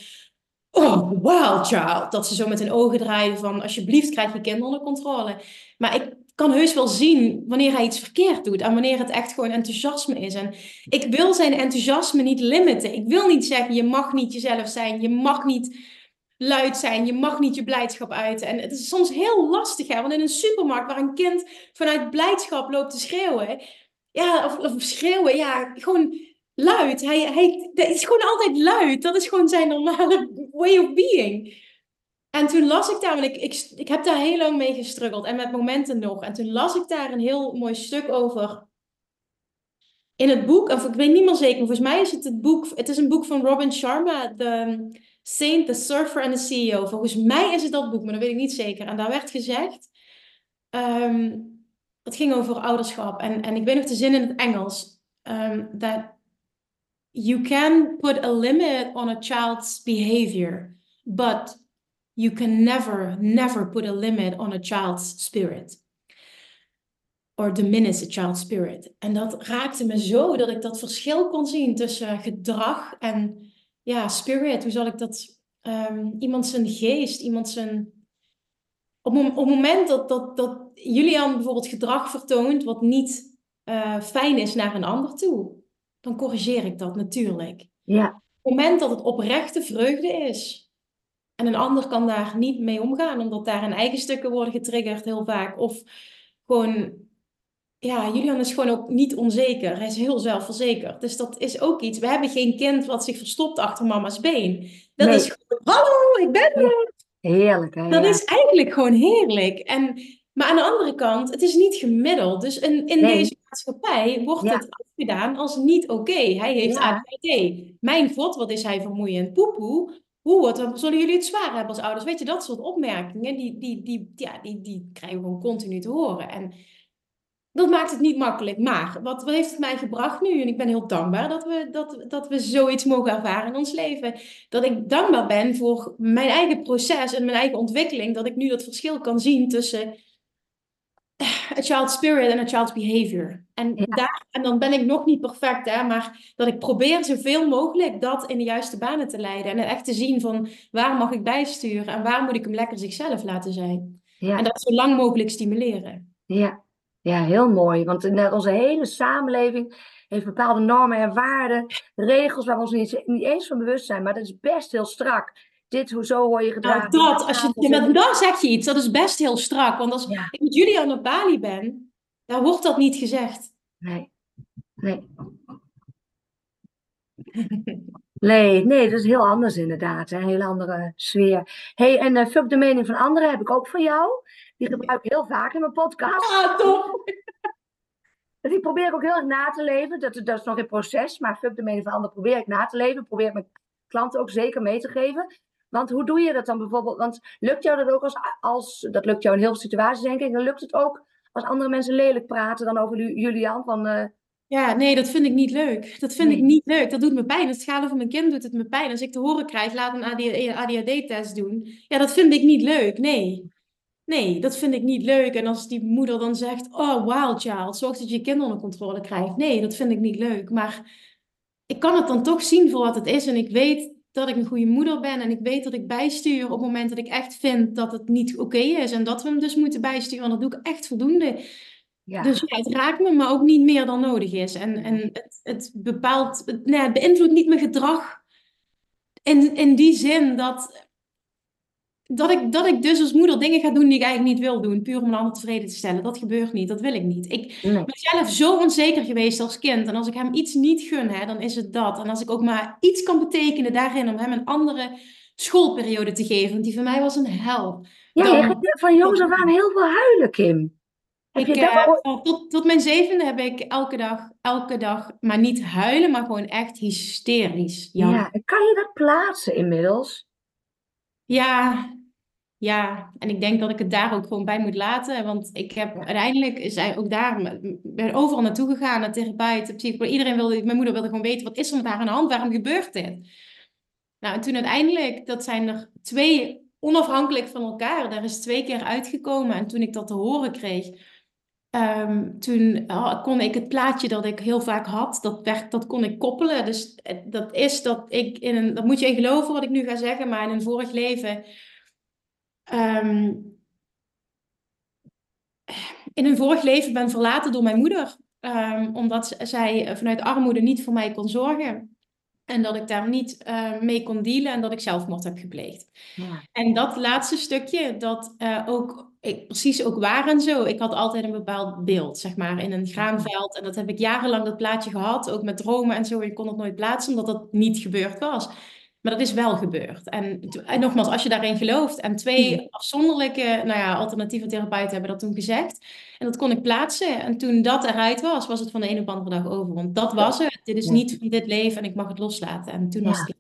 Oh, wow, child. Dat ze zo met hun ogen draaien van alsjeblieft krijg je kinderen onder controle. Maar ik kan heus wel zien wanneer hij iets verkeerd doet en wanneer het echt gewoon enthousiasme is. En ik wil zijn enthousiasme niet limiten. Ik wil niet zeggen je mag niet jezelf zijn, je mag niet luid zijn, je mag niet je blijdschap uiten. En het is soms heel lastig, hè? want in een supermarkt waar een kind vanuit blijdschap loopt te schreeuwen, ja, of, schreeuwen, ja, gewoon luid. Hij, hij, dat is gewoon altijd luid. Dat is gewoon zijn normale way of being. En toen las ik daar, want ik, ik, ik heb daar heel lang mee gestruggeld en met momenten nog. En toen las ik daar een heel mooi stuk over. in het boek, of ik weet niet meer zeker, volgens mij is het het boek, het is een boek van Robin Sharma, Saint, The Surfer and the CEO. Volgens mij is het dat boek, maar dat weet ik niet zeker. En daar werd gezegd, ehm, het ging over ouderschap. En, en ik weet nog de zin in het Engels, um, that you can put a limit on a child's behavior, but you can never, never put a limit on a child's spirit or diminish a child's spirit. En dat raakte me zo dat ik dat verschil kon zien tussen gedrag en ja, spirit. Hoe zal ik dat? Um, iemand zijn geest, iemand zijn. Op, op het moment dat, dat, dat Julian bijvoorbeeld gedrag vertoont wat niet uh, fijn is naar een ander toe, dan corrigeer ik dat natuurlijk. Ja. Op het moment dat het oprechte vreugde is, en een ander kan daar niet mee omgaan, omdat daar een eigen stukken worden getriggerd heel vaak, of gewoon ja, Julian is gewoon ook niet onzeker. Hij is heel zelfverzekerd. Dus dat is ook iets. We hebben geen kind wat zich verstopt achter mama's been. Dat is gewoon, hallo, ik ben er. Heerlijk, hè? Dat is eigenlijk gewoon heerlijk. En, maar aan de andere kant, het is niet gemiddeld. Dus in, in deze maatschappij wordt het afgedaan als niet oké. Hij heeft ja. ADHD. Mijn god, wat is hij vermoeiend. Poepoe. Hoe wat, zullen jullie het zwaar hebben als ouders? Weet je, dat soort opmerkingen, die, die, die, ja, die, die krijgen we gewoon continu te horen. En dat maakt het niet makkelijk. Maar wat, wat heeft het mij gebracht nu? En ik ben heel dankbaar dat we, dat, dat we zoiets mogen ervaren in ons leven. Dat ik dankbaar ben voor mijn eigen proces en mijn eigen ontwikkeling. Dat ik nu dat verschil kan zien tussen a child's spirit en a child's behavior. En, daar, en dan ben ik nog niet perfect, hè, maar dat ik probeer zoveel mogelijk dat in de juiste banen te leiden. En echt te zien van waar mag ik bijsturen en waar moet ik hem lekker zichzelf laten zijn. Ja. En dat zo lang mogelijk stimuleren. Ja, ja, heel mooi. Want onze hele samenleving heeft bepaalde normen en waarden, regels waar we ons niet, niet eens van bewust zijn. Maar dat is best heel strak. Dit, hoe zo hoor je gedragen. Nou, dat, als je, ja, dan zeg je iets, dat is best heel strak. Want als ik met Julian op Bali ben, dan wordt dat niet gezegd. Nee, nee. Nee, nee, dat is heel anders inderdaad. Een hele andere sfeer. hey, en uh, fuck de mening van anderen heb ik ook van jou. Die gebruik ik heel vaak in mijn podcast. Ah, top! (laughs) Dus die probeer ik ook heel erg na te leven. Dat, dat is nog in proces, maar fuck de mening van anderen probeer ik na te leven. Probeer ik mijn klanten ook zeker mee te geven. Want hoe doe je dat dan bijvoorbeeld? Want lukt jou dat ook als, als dat lukt jou in heel veel situaties denk ik, dan lukt het ook als andere mensen lelijk praten dan over Julian van... Uh, ja, nee, dat vind ik niet leuk. Dat vind ik niet leuk. Dat doet me pijn. Het gaat over mijn kind, doet het me pijn. Als ik te horen krijg, laat een ADHD-test doen. Ja, dat vind ik niet leuk. Nee. Nee, dat vind ik niet leuk. En als die moeder dan zegt: Oh, wild child, zorg dat je je kind onder controle krijgt. Nee, dat vind ik niet leuk. Maar ik kan het dan toch zien voor wat het is. En ik weet dat ik een goede moeder ben. En ik weet dat ik bijstuur op het moment dat ik echt vind dat het niet oké is. En dat we hem dus moeten bijsturen. En dat doe ik echt voldoende. Ja. Dus ja, het raakt me, maar ook niet meer dan nodig is. En, en het, het bepaalt, het, nee, het beïnvloedt niet mijn gedrag. In, in die zin dat dat ik, dat ik dus als moeder dingen ga doen die ik eigenlijk niet wil doen, puur om een ander tevreden te stellen. Dat gebeurt niet, dat wil ik niet. Ik ben zelf zo onzeker geweest als kind. En als ik hem iets niet gun, hè, dan is het dat. En als ik ook maar iets kan betekenen daarin om hem een andere schoolperiode te geven, want die voor mij was een hel. Ja, dan... je gaat van af aan heel veel huilen, Kim. Heb ik, je dat tot, tot mijn zevende heb ik elke dag, elke dag, maar niet huilen, maar gewoon echt hysterisch. Ja kan je dat plaatsen inmiddels? Ja, ja, en ik denk dat ik het daar ook gewoon bij moet laten. Want ik heb uiteindelijk is hij ook daar, ben overal naartoe gegaan, naar therapeut, psycholoog. Iedereen wilde, mijn moeder wilde gewoon weten, wat is er met haar aan de hand? Waarom gebeurt dit? Nou, en toen uiteindelijk, dat zijn er twee onafhankelijk van elkaar. Daar is twee keer uitgekomen. En toen ik dat te horen kreeg, um, toen oh, kon ik het plaatje dat ik heel vaak had, dat, werd, dat kon ik koppelen. Dus eh, dat is dat ik in een, dat moet je in geloven wat ik nu ga zeggen, maar in een vorig leven um, in een vorig leven ben verlaten door mijn moeder. Um, omdat zij vanuit armoede niet voor mij kon zorgen. En dat ik daar niet uh, mee kon dealen en dat ik zelfmoord heb gepleegd. Ja. En dat laatste stukje, dat uh, ook ik, precies ook waar en zo. Ik had altijd een bepaald beeld, zeg maar, in een graanveld. En dat heb ik jarenlang dat plaatje gehad, ook met dromen en zo. Je kon het nooit plaatsen, omdat dat niet gebeurd was. Maar dat is wel gebeurd. En, en nogmaals, als je daarin gelooft. En twee afzonderlijke nou ja, alternatieve therapeuten hebben dat toen gezegd. En dat kon ik plaatsen. En toen dat eruit was, was het van de een op de andere dag over. Want dat was het. Dit is niet van dit leven en ik mag het loslaten. En toen was het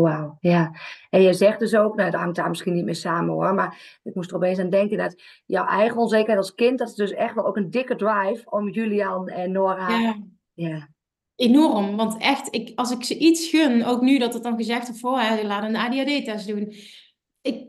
Wauw, ja. En je zegt dus ook, nou, dat hangt daar misschien niet meer samen hoor, maar ik moest er opeens aan denken dat jouw eigen onzekerheid als kind, dat is dus echt wel ook een dikke drive om Julian en Nora. Ja. ja. Enorm, want echt, ik, als ik ze iets gun, ook nu dat het dan gezegd wordt voor, hè, laat een ADHD-test doen. Ik,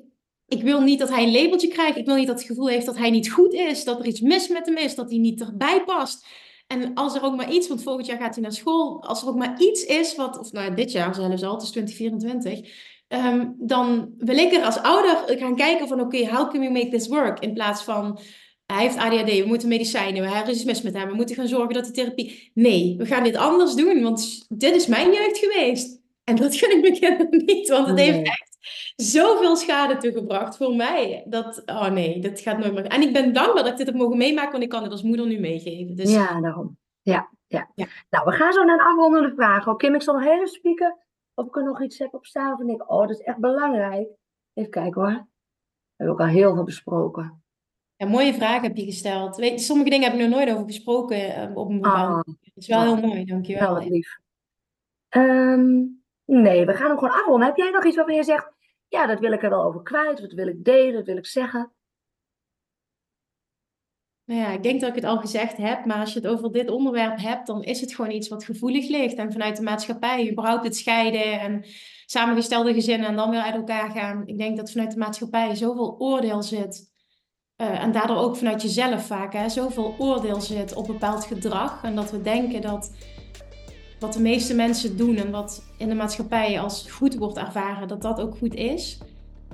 ik wil niet dat hij een labeltje krijgt. Ik wil niet dat het gevoel heeft dat hij niet goed is, dat er iets mis met hem is, dat hij niet erbij past. En als er ook maar iets, want volgend jaar gaat hij naar school, als er ook maar iets is wat, of nou dit jaar zelfs al, het is 2024, ehm, dan wil ik er als ouder gaan kijken van oké, how can we make this work? In plaats van, hij heeft ADHD, we moeten medicijnen, er is iets mis met hem, we moeten gaan zorgen dat hij therapie... Nee, we gaan dit anders doen, want dit is mijn jeugd geweest. En dat (laughs) gun ik mijn kinderen niet, want het heeft echt zoveel schade toegebracht voor mij. Dat, oh nee, dat gaat nooit meer. En ik ben dankbaar dat ik dit heb mogen meemaken, want ik kan het als moeder nu meegeven. Dus... Ja, daarom. Ja, ja, ja. Nou, we gaan zo naar een afrondende vraag. Oké, Kim, ik zal nog heel even spieken of ik er nog iets heb op staan. Van ik, oh, dat is echt belangrijk. Even kijken hoor. We hebben ook al heel veel besproken. Ja, mooie vragen heb je gesteld. Weet, sommige dingen heb ik nog nooit over gesproken uh, op een bepaalde ah, Het is wel heel mooi, dankjewel. Wel lief. Um, Nee, we gaan hem gewoon afronden. Heb jij nog iets waarvan je zegt, ja, dat wil ik er wel over kwijt, dat wil ik delen, dat wil ik zeggen? Nou ja, ik denk dat ik het al gezegd heb, maar als je het over dit onderwerp hebt, dan is het gewoon iets wat gevoelig ligt. En vanuit de maatschappij, überhaupt het scheiden en samengestelde gezinnen en dan weer uit elkaar gaan. Ik denk dat vanuit de maatschappij zoveel oordeel zit. Uh, en daardoor ook vanuit jezelf vaak, hè, zoveel oordeel zit op bepaald gedrag. En dat we denken dat wat de meeste mensen doen en wat in de maatschappij als goed wordt ervaren, dat dat ook goed is.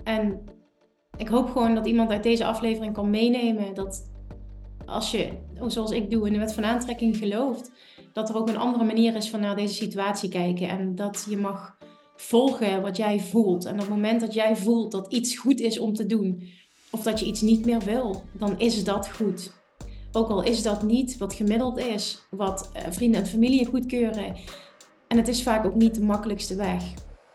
En ik hoop gewoon dat iemand uit deze aflevering kan meenemen dat als je, zoals ik doe, in de wet van aantrekking gelooft, dat er ook een andere manier is van naar deze situatie kijken. En dat je mag volgen wat jij voelt. En op het moment dat jij voelt dat iets goed is om te doen, of dat je iets niet meer wil, dan is dat goed. Ook al is dat niet wat gemiddeld is, wat eh, vrienden en familie goedkeuren. En het is vaak ook niet de makkelijkste weg.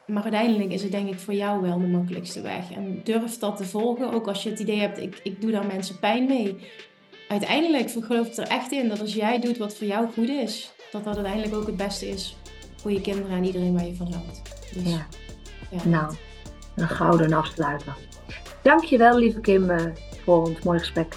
Maar uiteindelijk is het denk ik voor jou wel de makkelijkste weg. En durf dat te volgen, ook als je het idee hebt, ik, ik doe daar mensen pijn mee. Uiteindelijk geloof ik er echt in dat als jij doet wat voor jou goed is, dat dat uiteindelijk ook het beste is voor je kinderen en iedereen waar je van houdt. Dus, ja. ja. Nou, een gouden afsluiter. Dankjewel lieve Kim eh, voor ons mooi gesprek.